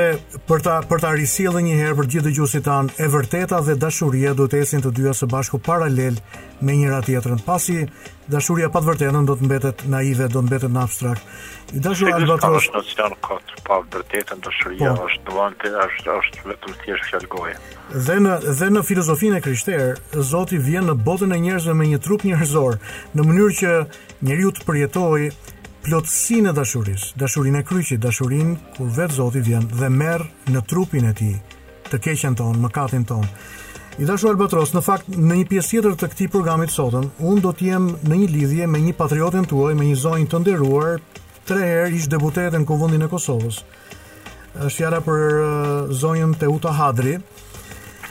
për ta, për ta risjellë edhe një herë për gjithë dëgjuesit tanë, e vërteta dhe dashuria duhet të ecin të dyja së bashku paralel me njëra-tjetrën, pasi dashuria pa të vërtetën do të mbetet naive, do të mbetet në abstrakt. I dashur Albatros. Është nocion kot, pa të vërtetën dashuria po. është domethënë është është vetëm thjesht fjalë goje. Dhe në dhe në filozofinë e krishterë, Zoti vjen në botën e njerëzve me një trup njerëzor, në mënyrë që njeriu të përjetojë plotësinë e dashurisë, dashurinë e kryqit, dashurinë kur vetë Zoti vjen dhe merr në trupin e tij të keqen tonë, mëkatin tonë. I dashur Albatros, në fakt, në një pjesë tjetër të këtij programi të sotëm, unë do të jem në një lidhje me një patriotin tuaj, me një zonjë të nderuar, tre herë ish-deputete në Kuvendin e Kosovës. Është fjala për uh, zonjën Teuta Hadri,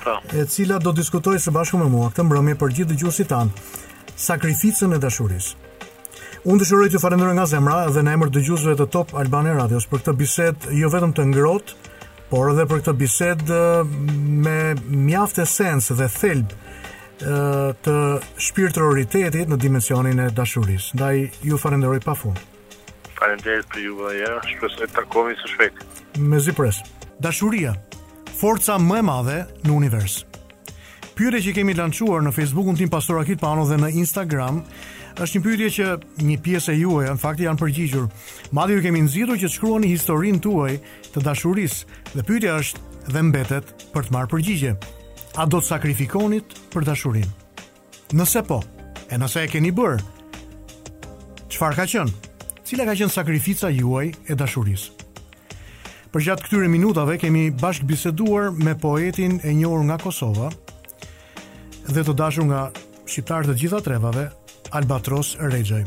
po. e cila do diskutojë së bashku me mua këtë mbrëmje për gjithë dëgjuesit tanë, sakrificën e dashurisë. Unë dëshiroj t'ju falenderoj nga zemra dhe në emër të dëgjuesve të Top Albania Radios për këtë bisedë jo vetëm të ngrohtë, por edhe për këtë bisedë me mjaft esencë dhe thelb të shpirtëroritetit në dimensionin e dashurisë. Ndaj ju falenderoj pa fund. Faleminderit për ju dhe ja, shpresoj të takohemi së shpejti. Mezi pres. Dashuria, forca më e madhe në univers. Pyetja që kemi lançuar në Facebookun tim Pastor Akil Pano dhe në Instagram është një pyetje që një pjesë e juaj në fakt janë përgjigjur. Madje ju kemi nxitur që të shkruani historinë tuaj të dashurisë dhe pyetja është dhe mbetet për të marrë përgjigje. A do të sakrifikonit për dashurinë? Nëse po, e nëse e keni bërë, çfarë ka qenë? Cila ka qenë sakrifica juaj e dashurisë? Përgjatë këtyre minutave kemi bashkëbiseduar me poetin e njohur nga Kosova dhe të dashur nga shqiptarët e gjitha trevave, Albatros Rexhaj.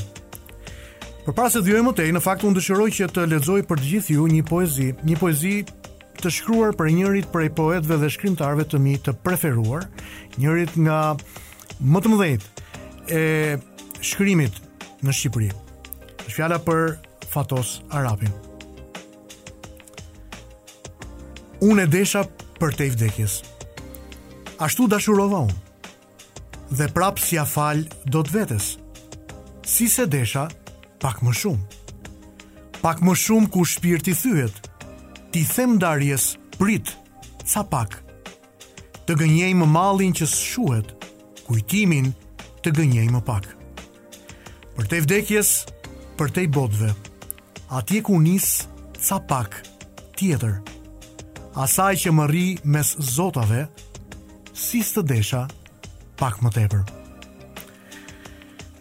Përpara se të vijoj më tej, në fakt unë dëshiroj që të lexoj për të gjithë ju një poezi, një poezi të shkruar prej njërit prej poetëve dhe shkrimtarëve të mi të preferuar, njërit nga më të mëdhenjtë e shkrimit në Shqipëri. Është fjala për Fatos Arapin. Unë e desha përtej vdekjes. Ashtu dashurova unë. Dhe prapë s'ia fal dot vetes. Si s'e desha, pak më shumë. Pak më shumë ku shpirti thyhet. T'i them ndarjes, prit, ca pak. Të gënjejmë mallin që s'shuhet, kujtimin të gënjejmë pak. Përtej vdekjes, përtej botëve, atje ku nis ca pak tjetër. Asaj që më rri mes zotave, si s'të desha pak më tepër.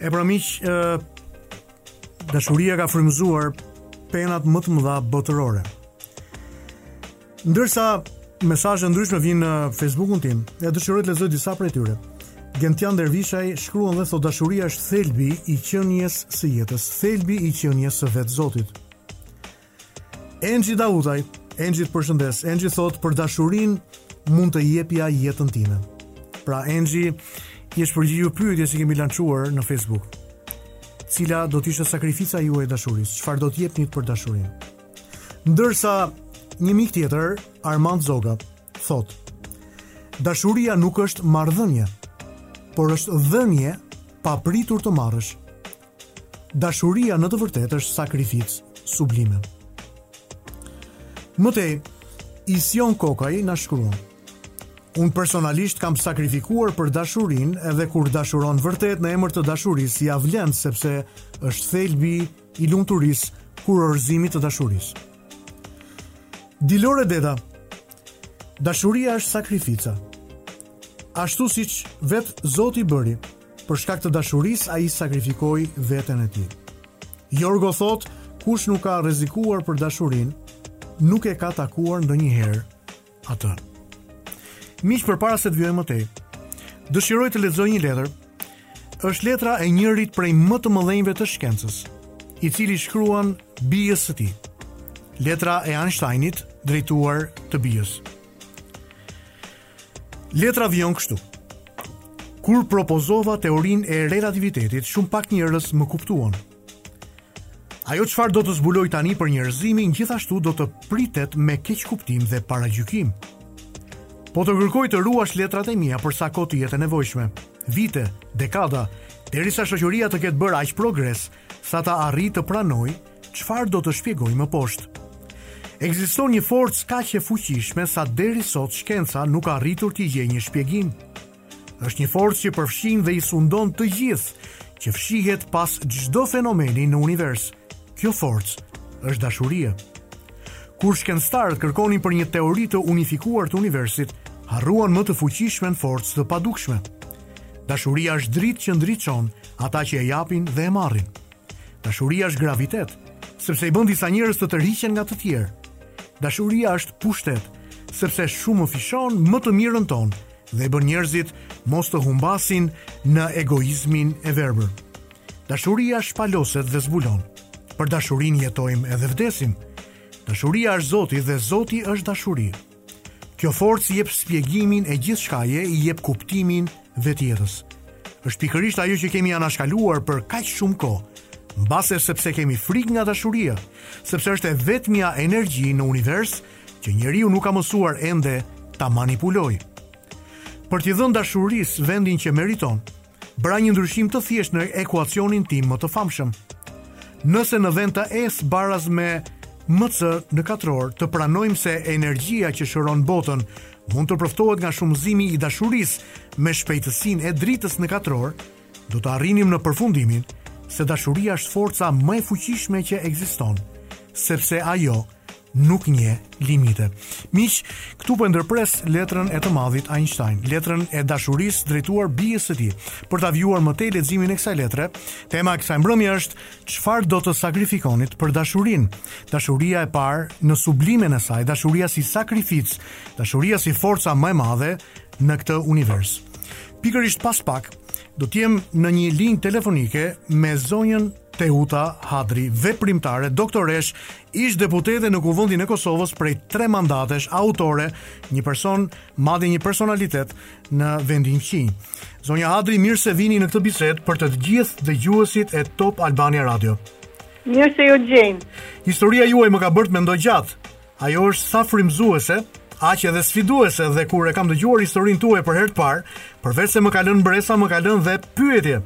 E pra miq, dashuria ka frymëzuar penat më të mëdha botërore. Ndërsa mesazhe të ndryshme vijnë në Facebookun tim, e dëshiroj të lexoj disa prej tyre. Gentian Dervishaj shkruan dhe thotë dashuria është thelbi i qenies së jetës, thelbi i qenies së vetë Zotit. Enxhi Dautaj, Enxhi të përshëndes. Enxhi thotë për dashurinë mund të jepja jetën time. Pra Enxhi i është përgjigjur pyetjes që kemi lançuar në Facebook. Cila do të ishte sakrifica juaj e dashurisë? Çfarë do të jepnit për dashurinë? Ndërsa një mik tjetër, Armand Zoga, thotë: Dashuria nuk është marrëdhënie, por është dhënie pa pritur të marrësh. Dashuria në të vërtetë është sakrificë sublime. Më tej, Ision Kokaj na shkruan: Unë personalisht kam sakrifikuar për dashurinë edhe kur dashuron vërtet në emër të dashurisë ia vlen sepse është thelbi I lumturisë, kurorëzimit të dashurisë. Dilore Deda, Dashuria është sakrifica. Ashtu siç vetë Zoti bëri, për shkak të dashurisë ai sakrifikoi veten e tij. Jorgo thotë, kush nuk ka rrezikuar për dashurinë, nuk e ka takuar ndonjëherë atë. Miq përpara se të vijoj më tej, dëshiroj të lexoj një letër. Është letra e njërit prej më të mëdhenjve të shkencës, i cili i shkruan bijës së tij. Letra e Einsteinit drejtuar të bijës. Letra vijon kështu. Kur propozova teorinë e relativitetit, shumë pak njerëz më kuptuan. Ajo çfarë do të zbuloj tani për njerëzimin gjithashtu do të pritet me keqkuptim dhe paragjykim. Po të kërkoj të ruash letrat e mia për sa kohë të jetë e nevojshme, vite, dekada, derisa shoqëria të ketë bërë aq progres sa të arrijë të pranojë çfarë do të shpjegoj më poshtë. Ekziston një forcë kaq e fuqishme sa deri sot shkenca nuk ka arritur t'i gjejë një shpjegim. Është një forcë që përfshin dhe i sundon të gjithë, që fshihet pas çdo fenomeni në univers. Kjo forcë është dashuria. Kur shkencëtarët kërkonin për një teori të unifikuar të universit, harruan më të fuqishmen forcë të padukshme. Dashuria është dritë që ndriçon ata që e japin dhe e marrin. Dashuria është gravitet, sepse i bën disa njerëz të tërhiqen nga të tjerë. Dashuria është pushtet, sepse shumëfishon më të mirën tonë dhe e bën njerëzit mos të humbasin në egoizmin e verbër. Dashuria shpaloset dhe zbulon. Për dashurinë jetojmë edhe vdesim. Dashuria është Zoti dhe Zoti është dashuri. Kjo forcë jep shpjegimin e gjithçkaje, i jep kuptimin vetë jetës. është pikërisht ajo që kemi anashkaluar për kaq shumë kohë, mbase sepse kemi frikë nga dashuria, sepse është e vetmja energji në univers, që njeriu nuk ka mësuar ende ta manipulojë. Për t'i dhënë dashurisë vendin që meriton, bëra një ndryshim të thjeshtë në ekuacionin tim më të famshëm. Nëse në vend të E baraz me MC në katror të pranojmë se energjia që shëron botën mund të përftohet nga shumëzimi i dashurisë me shpejtësinë e dritës në katror, Do të arrinim në përfundimin se dashuria është forca më e fuqishme që ekziston, sepse ajo nuk njeh limite. Miq, këtu po e ndërpres letrën e të madhit Einstein, letrën e dashurisë drejtuar bijës së tij. Për ta vijuar më tej leximin e kësaj letre, tema e kësaj mbrëmjeje është çfarë do të sakrifikonit për dashurinë. Dashuria e parë në sublimen e saj, dashuria si sakrificë, dashuria si forca më e madhe në këtë univers. Pikërisht pas pak do të jem në një linjë telefonike me zonjën Teuta Hadri, veprimtare, doktoreshë, ish deputete në Kuvendin e Kosovës prej 3 mandatesh, autore, një person, madje një personalitet në vendin fqinj. Zonja Hadri, mirë se vini në këtë bisedë për të gjithë dëgjuesit e Top Albania Radios. Mirë se ju gjejmë. Historia juaj më ka bërë të mendoj gjatë. Ajo është sa frymëzuese, aq edhe sfiduese dhe kur e kam dëgjuar historinë tuaj për herë të parë, përveç se më ka lënë mbresa, më ka lënë dhe pyetje.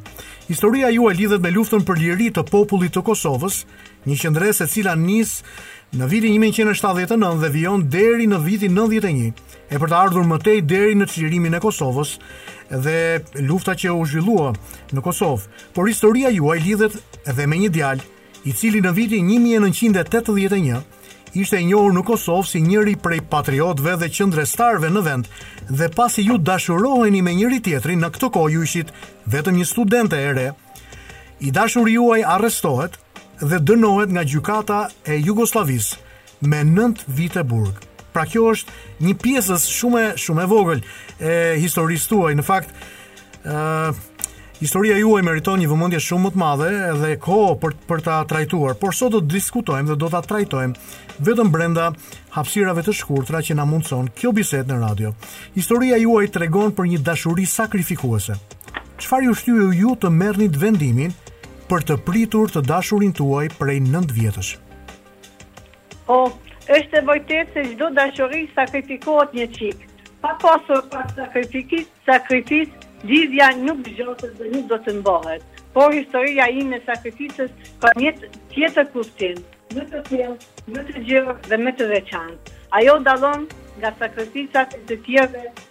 Historia juaj lidhet me luftën për liri të popullit të Kosovës, një qëndresë e cila nis në vitin 1979 dhe vijon deri në vitin 91, e për të ardhur më tej deri në çlirimin e Kosovës dhe lufta që u zhvillua në Kosovë. Por historia juaj lidhet edhe me një djalë i cili në vitin një mijë e nëntëqind e tetëdhjetë e një ishte i njohur në Kosovë si njëri prej patriotëve dhe qëndrestarëve në vend dhe pasi ju dashuroheni me njëri tjetrin në këtë kohë ju ishit vetëm një studente e re, i dashuri juaj arrestohet dhe dënohet nga gjykata e Jugosllavisë me nëntë vite burg. Pra kjo është një pjesëz shumë shumë e vogël e historisë tuaj. Në fakt, ë uh, historia juaj meriton një vëmendje shumë më të madhe dhe kohë për për ta trajtuar. Por sot do të diskutojmë dhe do ta trajtojmë vetëm brenda hapësirave të shkurtra që na mundëson kjo bisedë në radio. Historia juaj tregon për një dashuri sakrifikuese. Çfarë ju shtyu ju të merrnit vendimin për të pritur të dashurin tuaj prej 9 vjetësh? Po, është e vërtetë se çdo dashuri sakrifikohet një çikë. Pa pasur pak sakrifikis, sakrificë, lidhja nuk zgjatet dhe nuk do të mbahet. Por historia ime e sakrificës ka një tjetër kuptim, më të thellë, më të gjerë dhe më të veçantë. Ajo dallon nga sakrificat e të tjerëve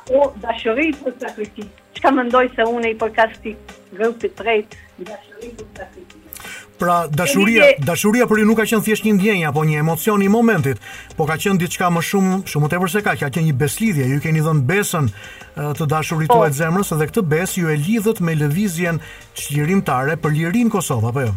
Apo dashuri për sakrificë. Mendoj se unë i përkas këtij grupi të tretë, dashuri për sakrificë. Pra dashuria, Emilje... dashuria për ju nuk ka qenë thjesht një ndjenjë apo një emocion i momentit, po ka qenë diçka më shumë, shumë më tepër se kaq, ka qenë një besëlidhje. Ju keni dhënë besën të dashurit tuaj po. të zemrës dhe këtë besë ju e lidhët me lëvizjen çlirimtare për lirinë e Kosovës apo jo?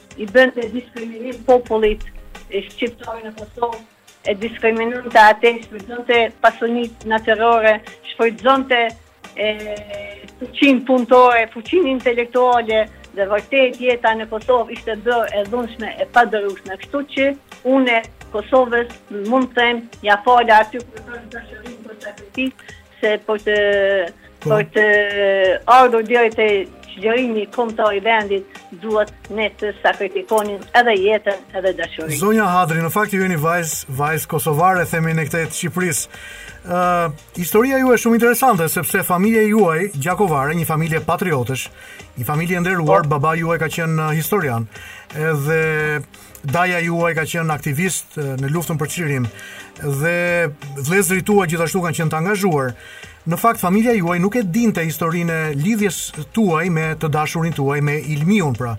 I bënte diskriminim popullit shqiptar në Kosovë, e diskriminonte atë, shfrytëzonte pasuritë natyrore, shfrytëzonte fuqinë punëtore, fuqinë intelektuale dhe vërtet jeta në Kosovë ishte bërë e dhunshme e padurueshme, kështu që unë Kosovës mund të them ia fala atë dashurinë për sakrificë Se për të po. për të ardhur deri te çlirimi kombëtar i vendit duhet ne të sakrifikonim edhe jetën edhe dashurinë. Zonja Hadri, në fakt ju jeni vajzë, vajzë kosovare themi ne këtej të Shqipërisë. Ë, uh, historia juaj është shumë interesante sepse familja juaj gjakovare, një familje patriotësh, një familje e nderuar, po. baba juaj ka qenë historian. Edhe Daja juaj ka qenë aktivist në luftën për çlirim dhe vëllezërit tuaj gjithashtu kanë qenë të angazhuar. Në fakt familja juaj nuk e dinte historinë e lidhjes tuaj me të dashurin tuaj me Ilmiun pra.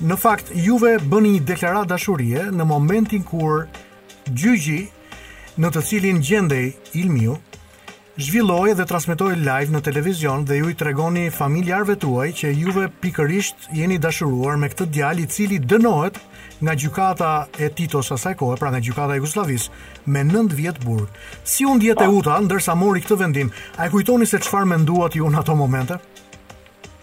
Në fakt juve bëni një deklaratë dashurie në momentin kur gjyqi në të cilin gjendej Ilmiu zhvillohej dhe transmetohej live në televizion dhe ju i tregoni familjarëve tuaj që juve pikërisht jeni dashuruar me këtë djalë i cili dënohet nga gjykata e Titos asaj kohe, pra nga gjykata e Jugosllavisë, me nëntë vjet burg. Si u ndje Teuta ndërsa mori këtë vendim? A e kujtoni se çfarë menduat ju në ato momente?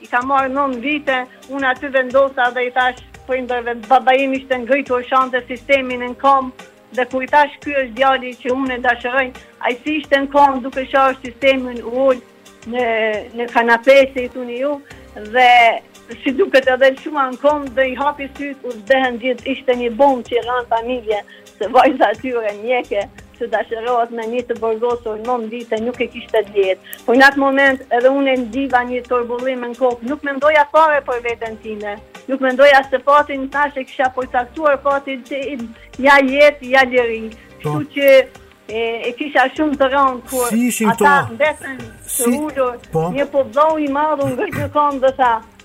I ka marrë nëntë vite, unë aty vendosa dhe i thashë, prindërve, baba im ishte ngritur shante sistemin në kom, dhe kur i thashë ky është djali që unë e dashuroj, ai si ishte në kom duke sharë sistemin u ul në, në kanape, si i thoni ju, dhe si duket e lëshuan komt dhe i hapi sytë, u zbehën gjithë, ishte një bombë që i ra në familje, Se vajza e tyre mjeke të dashurohet me një të burgosur nëntë vite nuk e kishte lehtë. Por në atë moment edhe unë e ndiva një turbullim në kokë, nuk mendoja fare për veten time. Nuk mendoja se fatin tash e kisha përcaktuar fatin tim, ja jetë, ja liri. Po. Kështu që e, e kisha shumë të rëndë kur, si ishin, ata mbetën të si... ulur, po. një, po, vëllai i madh u ngrit në komë dhe tha,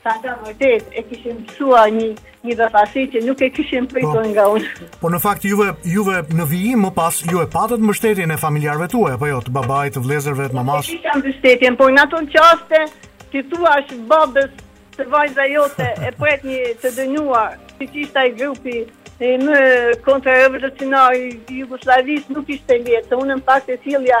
Sa da vërtet e kishim mësuar një një befasi që nuk e kishim pritur po. nga unë. Po në fakt juve juve në vijim më pas ju e patët mbështetjen e familjarëve tuaj apo jo, të babait, të vëllezërve, të mamasë. E kishim mbështetjen, por në ato çaste t'i thuash babës se vajza jote e pret një të dënuar, siç ishte ai grupi më kontrarevolucionar i Jugosllavisë nuk ishte lehtë, se unë në fakt e sjellja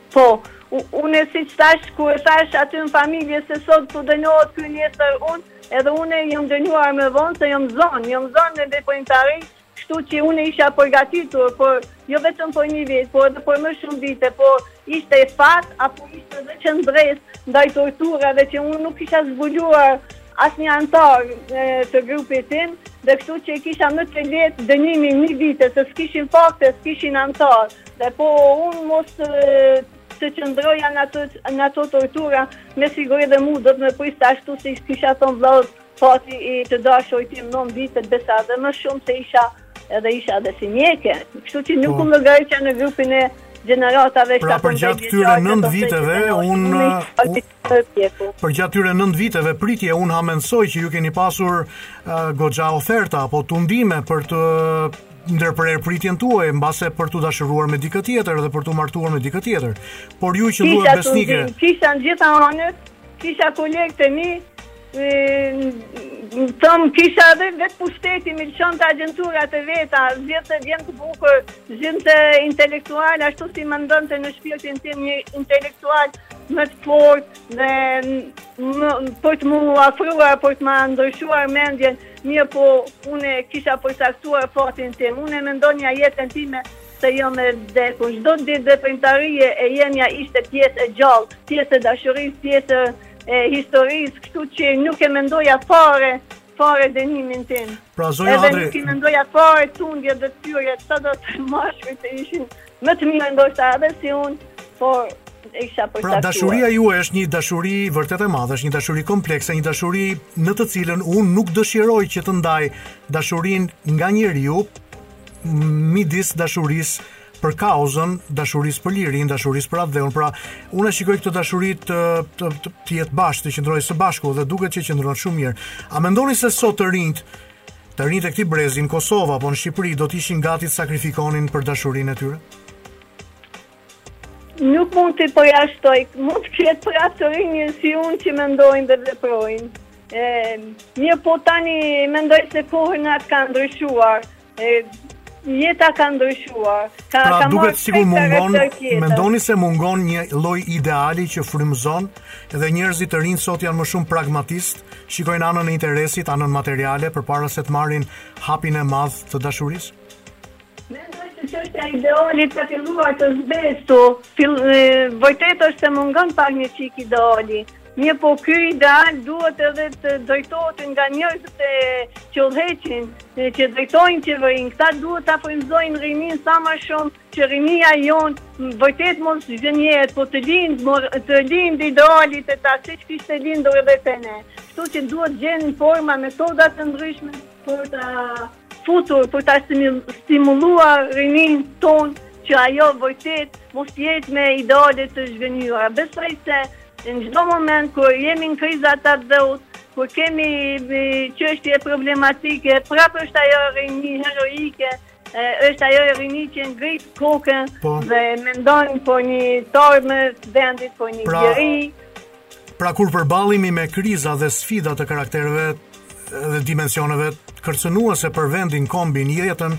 Po, une siç thash, kur e thash aty në familje se sot po dënohet ky nesër unë, edhe une jam dënuar më vonë se jam zonë, jam zonë në veprimtari, kështu që une isha përgatitur, por jo vetëm për një vit, por edhe për më shumë vite, po ishte fat, apo ishte dhe qëndresa ndaj torturave që unë nuk kisha zbuluar asnjë antar të grupit tim, dhe kështu që kisha më të letë dënimin një vit, se s'kishin fakte, s'kishin antarë, Dhe po unë mos të qëndroja në ato, në ato tortura, me siguri dhe mu do të më priste ashtu si kisha thonë vlodhë, fati i të dashurit tim non vite besa dhe më shumë se isha edhe isha dhe si mjeke. Kështu që nuk po. unë llogaritsha në grupin e gjeneratave pra, shka përgjatë këtyre nëndë viteve, unë Përgjatë këtyre nëndë viteve pritje unë hamensoj që ju keni pasur uh, goxha oferta apo tundime për të ndërprerë pritjen tuaj mbase për t'u dashuruar me dikë tjetër dhe për t'u martuar me dikë tjetër. Por ju qëndruat besnike. Kisha nga të gjitha anët, kisha kolegët e mi, Thom kisha edhe vetë pushteti m'i lëshonte agjenturat e veta, djem të bukur, djem intelektualë, ashtu si mendonte në shpirtin tim një intelektual më të fort dhe më, për të m'u afruar, për të ma ndryshuar mendjen, mirëpo une e kisha përcaktuar fatin tim, une e mendonja jetën time se jo me vdekur, çdo ditë dhe veprimtarie e jemja ishte pjesë e gjallë, pjesë e dashuris, pjesë e... e historisë, kështu që nuk e mendoja fare, fare dënimin tim. Pra, zonja Adri... Edhe nuk e mendoja fare tundimet e tyre, sado të pashëm të ishin më të mirë ndoshta edhe si unë, por e kisha për Pra, dashuria juaj është një dashuri vërtet e madhe, është një dashuri komplekse, një dashuri në të cilën unë nuk dëshiroj që të ndaj dashurin nga njeriu midis dashurisë për kauzën dashurisë për lirin, dashurisë për atdheun. Pra, unë e shikoj këtë dashuri të të të, të jetë bashkë, të qëndrojë së bashku dhe duket që qëndron shumë mirë. A mendoni se sot të rinjt të rinjt e këtij brezi në Kosovë apo në Shqipëri do të ishin gati të sakrifikonin për dashurinë e tyre? Nuk mund të përjashtoj, mund të ketë prapë të rinj si unë që mendojnë dhe veprojnë. Ë, mirëpo tani mendoj se kohëna ka ndryshuar. E, jeta ka ndryshuar. Ka, pra, ka duket sikur mungon, mendoni se mungon një lloj ideali që frymëzon dhe njerëzit të rinj sot janë më shumë pragmatistë, shikojnë anën e interesit, anën materiale përpara se të marrin hapin e madh të dashurisë. Mendoj se çështja e idealit ka filluar të zbehet. Fil, vërtet është se mungon pak një çik ideali. Mirë po ky ideal duhet edhe të drejtohet nga njerëzit që udhëheqin, që drejtojnë qeverinë, këta duhet ta frymëzojnë rininë sa ma shumë, që rinia jonë, vërtet mos zhgënjehet, po të lindë, të lindë ideali te ta, siç kishte lindur edhe te ne. Kështu që duhet gjenë forma, metoda të ndryshme, për të... futur për ta stimulua rininë tonë që ajo vërtet mos jetë me ideale të zhgënjyera. Besoj se në çdo moment kur jemi në kriza të atdheut, kur kemi çështje problematike, prapë është ajo rini heroike, e, është ajo rini që ngre kokën po. dhe mendon për një të ardhme të vendit, për një pra, gjeri. Pra kur përballemi me kriza dhe sfida të karaktereve dhe dimensioneve kërcënuese për vendin, kombin, jetën,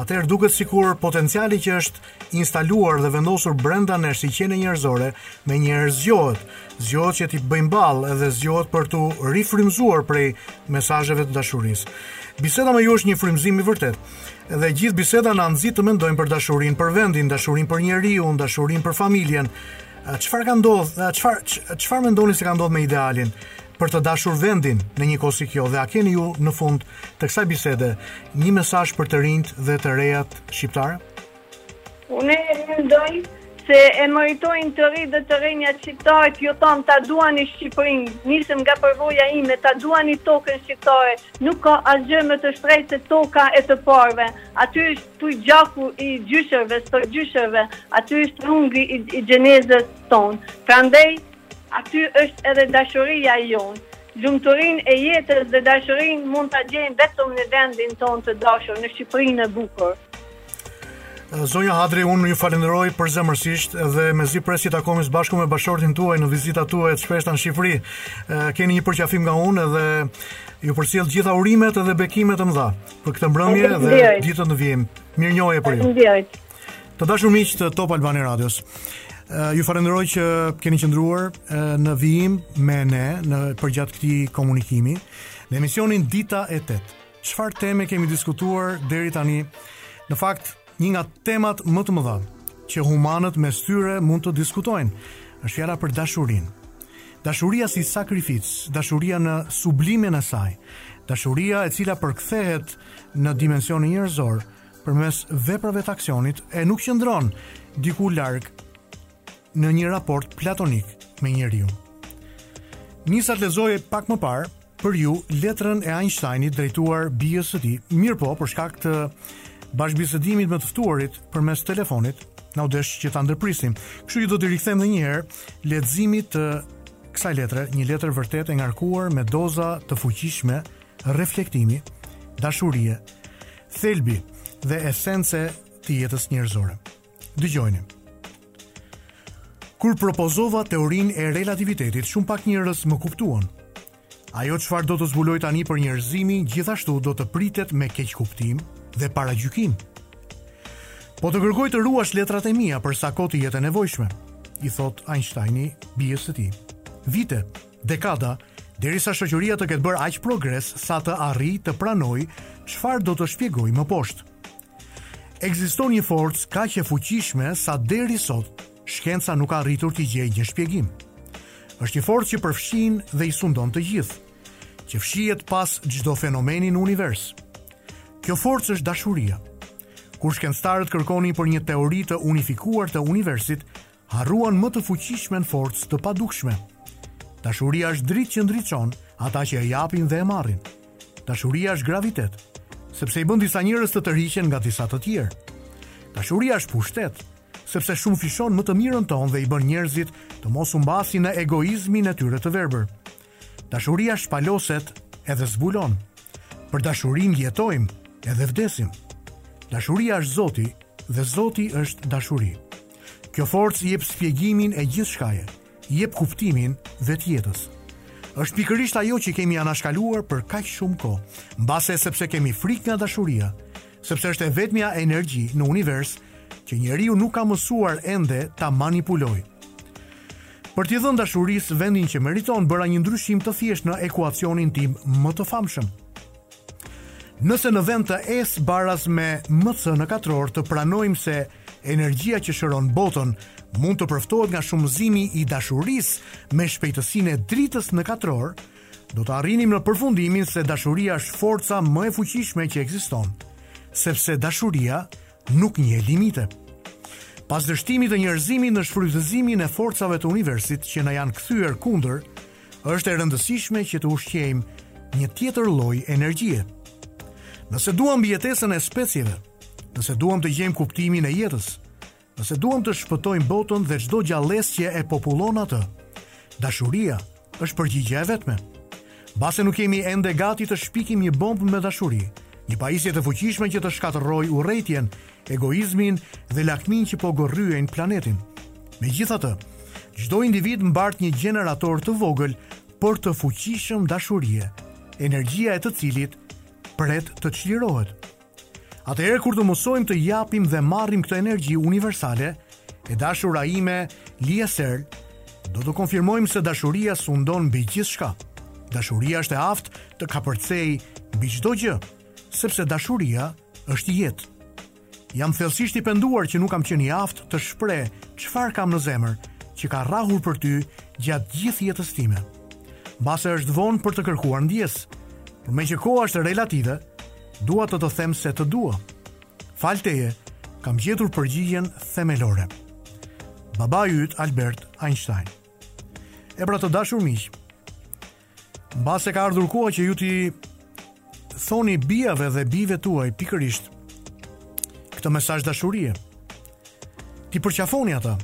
atëherë duket sikur potenciali që është instaluar dhe vendosur brenda nesh si qenie njerëzore, menjëherë zgjohet, zgjohet që t'i bëjmë ballë edhe zgjohet për t'u rifrymëzuar prej mesazheve të dashurisë. Biseda me ju është një frymëzim i vërtetë. Dhe gjithë biseda na nxit të mendojmë për dashurinë për vendin, dashurinë për njeriun, dashurinë për familjen. Çfarë ka ndodh, çfarë çfarë mendoni se ka ndodh me idealin për të dashur vendin në një kohë si kjo dhe a keni ju në fund të kësaj bisede një mesazh për të rinjtë dhe të rejat shqiptare? Unë mendoj se e meritojnë të rinjtë dhe të rejat shqiptare t'ju them ta duani Shqipërinë, nisem nga përvoja ime, ta duani tokën shqiptare, nuk ka asgjë më të shtrenjtë se toka e të parëve, aty është Tuj gjaku i gjyshërve, stërgjyshërve, aty është trungu i gjenezës sonë. Prandaj, aty është edhe dashuria jonë. Lumturinë e jetës dhe dashurinë mund ta gjejmë vetëm në vendin tonë të dashur, në Shqipërinë e bukur. Zonja Hadri, unë ju falënderoj përzemërsisht dhe mezi pres t'ju takoj së bashku me bashkëshortin tuaj në vizitat tuaja të shpeshta në Shqipëri. Keni një përqafim nga unë dhe jua përcjell gjitha urimet dhe bekimet e mëdha. për këtë mbrëmje dhe ditët në vijim. Mirënjohje për ju. Faleminderit. Të dashur miq të Top Albania Radios. Uh, ju falënderoj që keni qëndruar uh, në vijim me ne përgjatë këtij komunikimi në emisionin Dita e 8. Çfarë teme kemi diskutuar deri tani? Në fakt, Një nga temat më të mëdha që humanët mes tyre mund të diskutojnë, është fjala për dashurinë. Dashuria si sakrificë, dashuria në sublimin e saj, dashuria e cila përkthehet në dimensionin njerëzor, përmes veprave të aksionit, e nuk qëndron diku larg në një raport platonik me njeriun. Nisa të lexoj pak më parë për ju letrën e Einsteinit drejtuar bijës së tij. Mirëpo, për shkak të bashkëbisedimit me të ftuarit përmes telefonit, na u desh që ta ndërprisim. Kështu që do t'i rikthehem edhe një herë leximit të kësaj letre, një letër vërtet e ngarkuar me doza të fuqishme reflektimi, dashurie, thelbi dhe esence të jetës njerëzore. Dëgjojeni. Kur propozova teorinë e relativitetit, shumë pak njerëz më kuptuan. Ajo çfarë do të zbuloj tani për njerëzimin gjithashtu do të pritet me keqkuptim dhe paragjykim. Po të kërkoj të ruash letrat e mia për sa kohë të jetë e nevojshme, i thotë Einsteini bijës së tij. Vite, dekada, derisa shoqëria të ketë bërë aq progres sa të arrijë të pranojë çfarë do të shpjegoj më poshtë. Ekziston një forcë kaq e fuqishme sa deri sot shkenca nuk ka arritur t'i gjejë një shpjegim. Është një forcë që përfshin dhe i sundon të gjithë, që fshihet pas çdo fenomeni në univers. Kjo forcë është dashuria. Kur shkencëtarët kërkonin për një teori të unifikuar të universit, Harruan më të fuqishmen forcë të padukshme. Dashuria është dritë që ndriçon ata që e japin dhe e marrin. Dashuria është gravitet, sepse i bën disa njerëz të tërhiqen nga disa të tjerë. Dashuria është pushtet, sepse shumëfishon më të mirën tonë dhe i bën njerëzit të mos humbasin në egoizmin e tyre të verbër. Dashuria shpaloset edhe zbulon. Për dashurinë jetojmë edhe vdesim. Dashuria është Zoti dhe Zoti është dashuri. Kjo forcë i jep shpjegimin e gjithçkaje, i jep kuptimin vetë jetës. Është pikërisht ajo që kemi anashkaluar për kaq shumë kohë, mbase sepse kemi frikë nga dashuria, Sepse është e vetmja energji në univers që njeriu nuk ka mësuar ende ta manipulojë. Për t'i dhënë dashurisë vendin që meriton, bëra një ndryshim të thjeshtë në ekuacionin tim më të famshëm. Nëse në vend të S baras me MC në katror të pranojmë se energjia që shëron botën mund të përftohet nga shumëzimi i dashurisë me shpejtësinë e dritës në katror, Do të arrinim në përfundimin se dashuria është forca më e fuqishme që ekziston, sepse dashuria nuk njeh limite. Pas dështimit të njerëzimit në shfrytëzimin e forcave të universit që na janë kthyer kundër, është e rëndësishme që të ushqejmë një tjetër lloj energjie. Nëse duam mbijetesën e specieve, nëse duam të gjejmë kuptimin e jetës, Nëse duam të shpëtojmë botën dhe çdo gjallesë që e popullon atë, dashuria është përgjigja e vetme. Mbase nuk jemi ende gati të shpikim një bombë me dashuri, një pajisje të fuqishme që të shkatërrojë urrejtjen, egoizmin dhe lakminë që po gërryejnë planetin. Megjithatë, çdo individ mbart një gjenerator të vogël, por të fuqishëm dashurie, energjia e të cilit pret të çlirohet. Atëherë kur të mësojmë të japim dhe marrim këtë energji universale, e dashura ime Lieserl, do të konfirmojmë se dashuria sundon mbi gjithçka. Dashuria është e aftë të kapërcejë mbi çdo gjë, sepse dashuria është jetë. Jam thellësisht i penduar që nuk kam qenë i aftë të shpreh çfarë kam në zemër, që ka rrahur për ty gjatë gjithë jetës time. Mbase është vonë për të kërkuar ndjesë. Por meqë koha është relative, Dua të të them se të dua. Falë teje, kam gjetur përgjigjen themelore. Babai yt Albert Einstein. E pra të dashur miq, mbase ka ardhur koha që ju t'i thoni bijave dhe bijve tuaj pikërisht këtë mesazh dashurie. T'i përqafoni ata.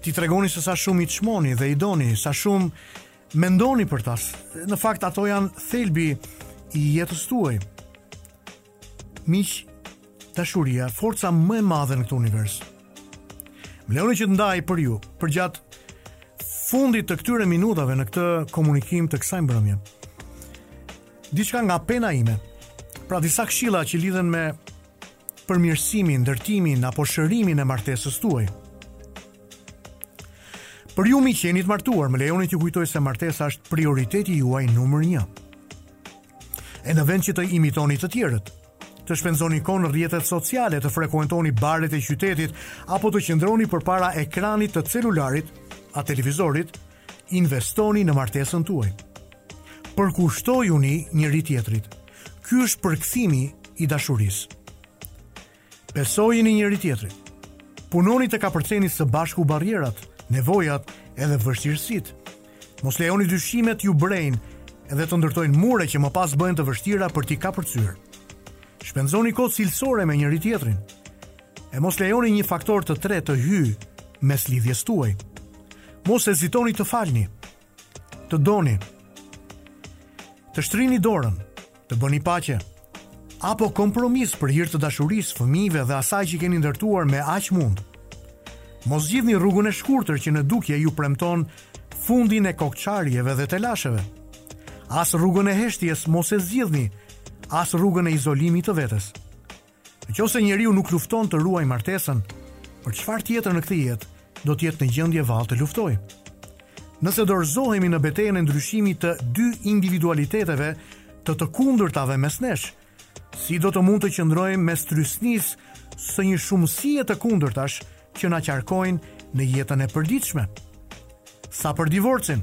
T'i tregoni se sa shumë i çmoni dhe i doni, sa shumë Mendoni për ta. Në fakt ato janë thelbi i jetës tuaj. Miq, dashuria, forca më e madhe në këtë univers. Më lejoni që të ndaj për ju, përgjatë fundit të këtyre minutave në këtë komunikim të kësaj mbrëmje. Diçka nga pena ime. Pra disa këshilla që lidhen me përmirësimin, ndërtimin apo shërimin e martesës tuaj. Për ju miq që jeni të martuar, më lejoni t'ju kujtoj se martesa është prioriteti juaj numër 1. E në vend që të imitoni të tjerët, të shpenzoni kohë në rrjetet sociale, të frekuentoni baret e qytetit apo të qëndroni përpara ekranit të celularit a televizorit, investoni në martesën tuaj. Përkushtojuni njëri-tjetrit. Ky është përkthimi i dashurisë. Besojini njëri-tjetrit. Punoni të kapërceni së bashku barrierat, nevojat edhe vështirësitë. Mos lejoni dyshimet t'ju brejnë edhe të ndërtojnë mure që më pas bëhen të vështira për t'i kapërcyer. Shpenzoni kohë cilësore me njëri-tjetrin. E mos lejoni një faktor të tretë të hyjë mes lidhjes tuaj. Mos hezitoni të falni. Të doni të shtrini dorën, të bëni paqe apo kompromis për hir të dashurisë, fëmijëve dhe asaj që keni ndërtuar me aq mund. Mos zgjidhni rrugën e shkurtër që në dukje ju premton fundin e kokëçarjeve dhe telasheve. As rrugën e heshtjes mos e zgjidhni, as rrugën e izolimit të vetes. Në qoftë se njeriu nuk lufton të ruajë martesën, për çfarë tjetër në këtë jetë do të jetë në gjendje vallë të luftojë? Nëse dorëzohemi në betejën e ndryshimit të dy individualiteteve të të kundërtave mes nesh, si do të mund të qëndrojmë mes trysnisë së një shumësie të kundërtash, që na qarkojnë në jetën e përditshme. Sa për divorcin,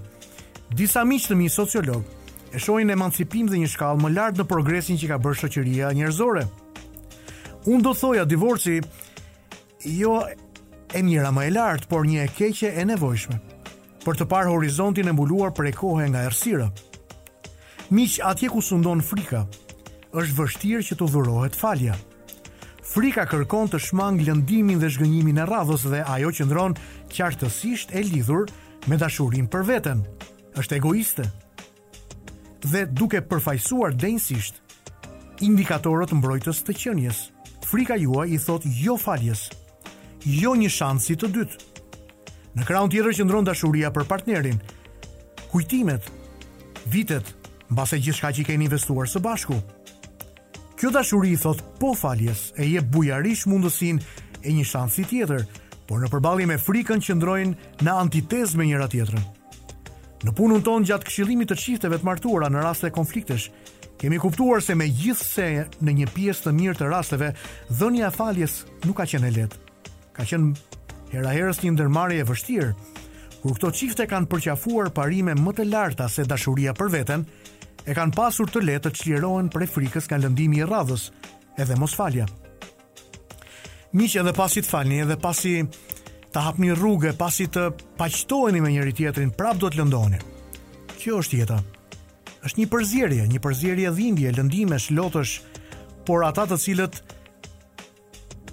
disa miq të mi sociologë e shohin emancipim dhe një shkallë më lart në progresin që ka bërë shoqëria njerëzore. Unë do thoja divorci jo e mira më e lartë, por një e keqe e nevojshme, për të parë horizontin e mbuluar prej kohe nga errësira. Miq, atje ku sundon frika, është vështirë që të dhurohet falja. Frika kërkon të shmangë lëndimin dhe zhgënjimin e radhës dhe ajo qëndron qartësisht e lidhur me dashurinë për veten. Është egoiste. Dhe duke përfaqësuar denjësisht indikatorët mbrojtës të qenies, frika juaj i thotë jo faljes, jo një shansi të dytë. Në krahun tjetër qëndron dashuria për partnerin. Kujtimet, vitet, mbase gjithçka që keni investuar së bashku. Kjo dashuri i thotë po faljes e jep bujarisht mundësinë e një shansi tjetër, por në përballje me frikën qëndrojnë në antitezë me njëra-tjetrën. Në punën tonë gjatë këshillimit të çifteve të martuara në raste konfliktesh, kemi kuptuar se megjithëse në një pjesë të mirë të rasteve dhënia e faljes nuk ka qenë e lehtë, Ka qenë hera herës një ndërmarrje e vështirë, kur këto çifte kanë përqafuar parime më të larta se dashuria për veten, e kanë pasur të lehtë të çlirohen prej frikës nga lëndimi i radhës, edhe mosfalja. Miq edhe pasi të falni, edhe pasi të hapni rrugë, pasi të paqtoheni me njëri-tjetrin, prapë do të lëndoheni. Kjo është jeta. Është një përzierje, një përzierje dhimbje, lëndimesh, lotësh, por ata të cilët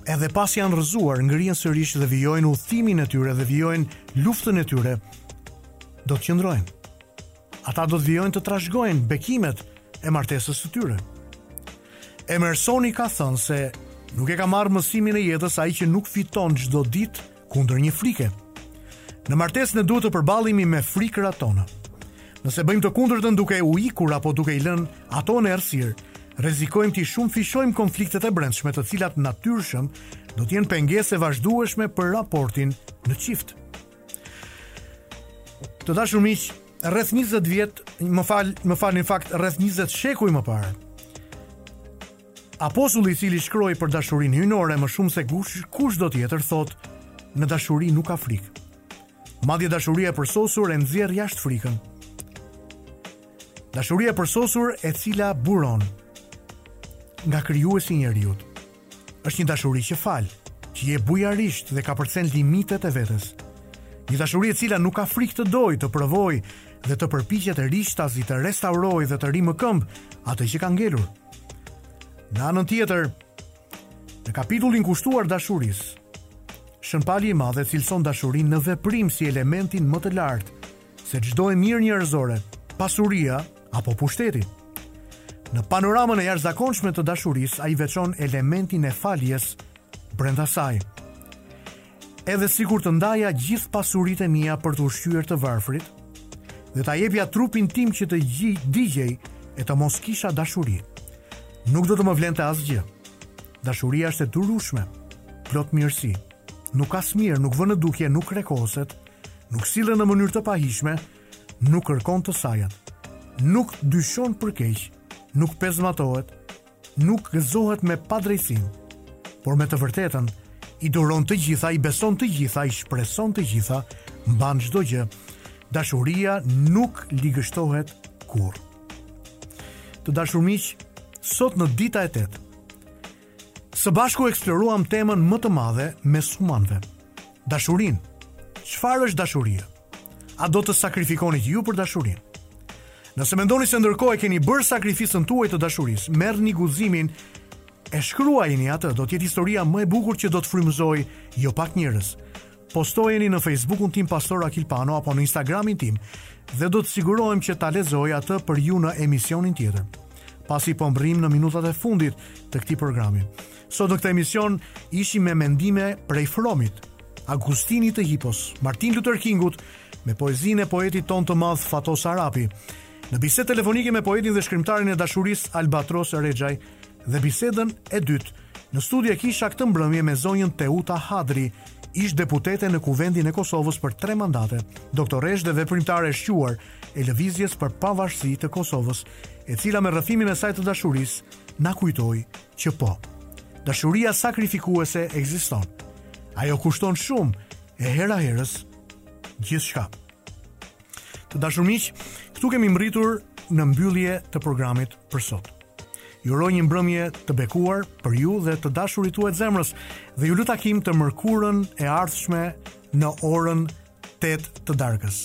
Edhe pasi janë rrëzuar, ngrihen sërish dhe vijojnë udhëtimin e tyre dhe vijojnë luftën e tyre. Do të qëndrojnë. Ata do të vijojnë të trashëgojnë bekimet e martesës së tyre. Emersoni ka thënë se nuk e ka marrë mësimin e jetës ai që nuk fiton çdo ditë kundër një frike. Në martesë ne duhet të përballemi me frikërat tona. Nëse bëjmë të kundërtën duke u ikur apo duke i lënë ato në errësirë, rrezikojmë të shumëfishojmë konfliktet e brendshme të cilat natyrshëm do të jenë pengesë e vazhdueshme për raportin në çift. Të dashur miq, rreth 20 vjet, më fal, më falni në fakt rreth 20 shekuj më parë, Apostulli i cili shkroi për dashurinë hyjnore më shumë se kush, kushdo tjetër thotë, Në dashuri nuk ka frikë. Madje dashuria e përsosur e nxjerr jashtë frikën. Dashuria e përsosur e cila buron nga krijuesi i njeriut. Është një dashuri që fal, që jep bujarisht dhe kapërcen limitet e vetes. Një dashuri e cila nuk ka frikë të dojë, të provojë dhe të përpiqet rishtazi të restaurojë dhe të rimëkëmbë atë që ka ngelur. Në anën tjetër, në kapitullin kushtuar dashurisë, Shën Pali i Madh e cilëson dashurinë në veprim si elementin më të lartë se çdo e mirë njerëzore, pasuria apo pushteti. Në panoramën e jashtëzakonshme të dashurisë, ai veçon elementin e faljes brenda saj. Edhe sikur të ndaja gjithë pasuritë e mia për të ushqyer të varfrit dhe ta jepja trupin tim që të digjej e të mos kisha dashuri. Nuk do të më vlente asgjë. Dashuria është e durueshme, plot mirësi. Nuk ka smirë, nuk vë në dukje, nuk krekoset, nuk sillet në mënyrë të pahijshme, nuk kërkon të sajat, nuk dyshon për keq, nuk pezmatohet, Nuk gëzohet me padrejtësinë, por me të vërtetën, i duron të gjitha, i beson të gjitha, i shpreson të gjitha, mban çdo gjë. Dashuria nuk ligështohet kurrë. Të dashur miq, sot në dita e 8. Së bashku eksploruam temën më të madhe mes humanëve. Dashurinë. Çfarë është dashuria? A do të sakrifikonit ju për dashurinë? Nëse mendoni se ndërkohë e keni bërë sakrificën tuaj të dashurisë, merrni guximin e shkruajeni atë, do të jetë historia më e bukur që do të frymëzojë jo pak njerëz. Postojeni në Facebookun tim Pastor Akil Pano apo në Instagramin tim dhe do të sigurohem që ta lexoj atë për ju në emisionin tjetër. Pasi po mbërrijmë në minutat e fundit të këtij programi. Sot në këtë emision ishim me mendime prej Fromit, Agustinit të Hipos, Martin Luther Kingut, me poezinë e poetit tonë të madh Fatos Arapi. Në bisedë telefonike me poetin dhe shkrimtarin e dashurisë Albatros Rexhaj dhe bisedën e dytë në studio e kisha këtë mbrëmje me zonjën Teuta Hadri, ish deputete në Kuvendin e Kosovës për 3 mandate, doktoreshë dhe veprimtare e shquar e lëvizjes për pavarësi të Kosovës, e cila me rrëfimin e saj të dashurisë na kujtoi që po. Dashuria sakrifikuese ekziston. Ajo kushton shumë e hera herës gjithçka. Të dashur miq, këtu kemi mbërritur në mbyllje të programit për sot. Ju uroj një mbrëmje të bekuar për ju dhe të dashurit tuaj të zemrës dhe ju lë takim të mërkurën e ardhshme në orën 8 të darkës.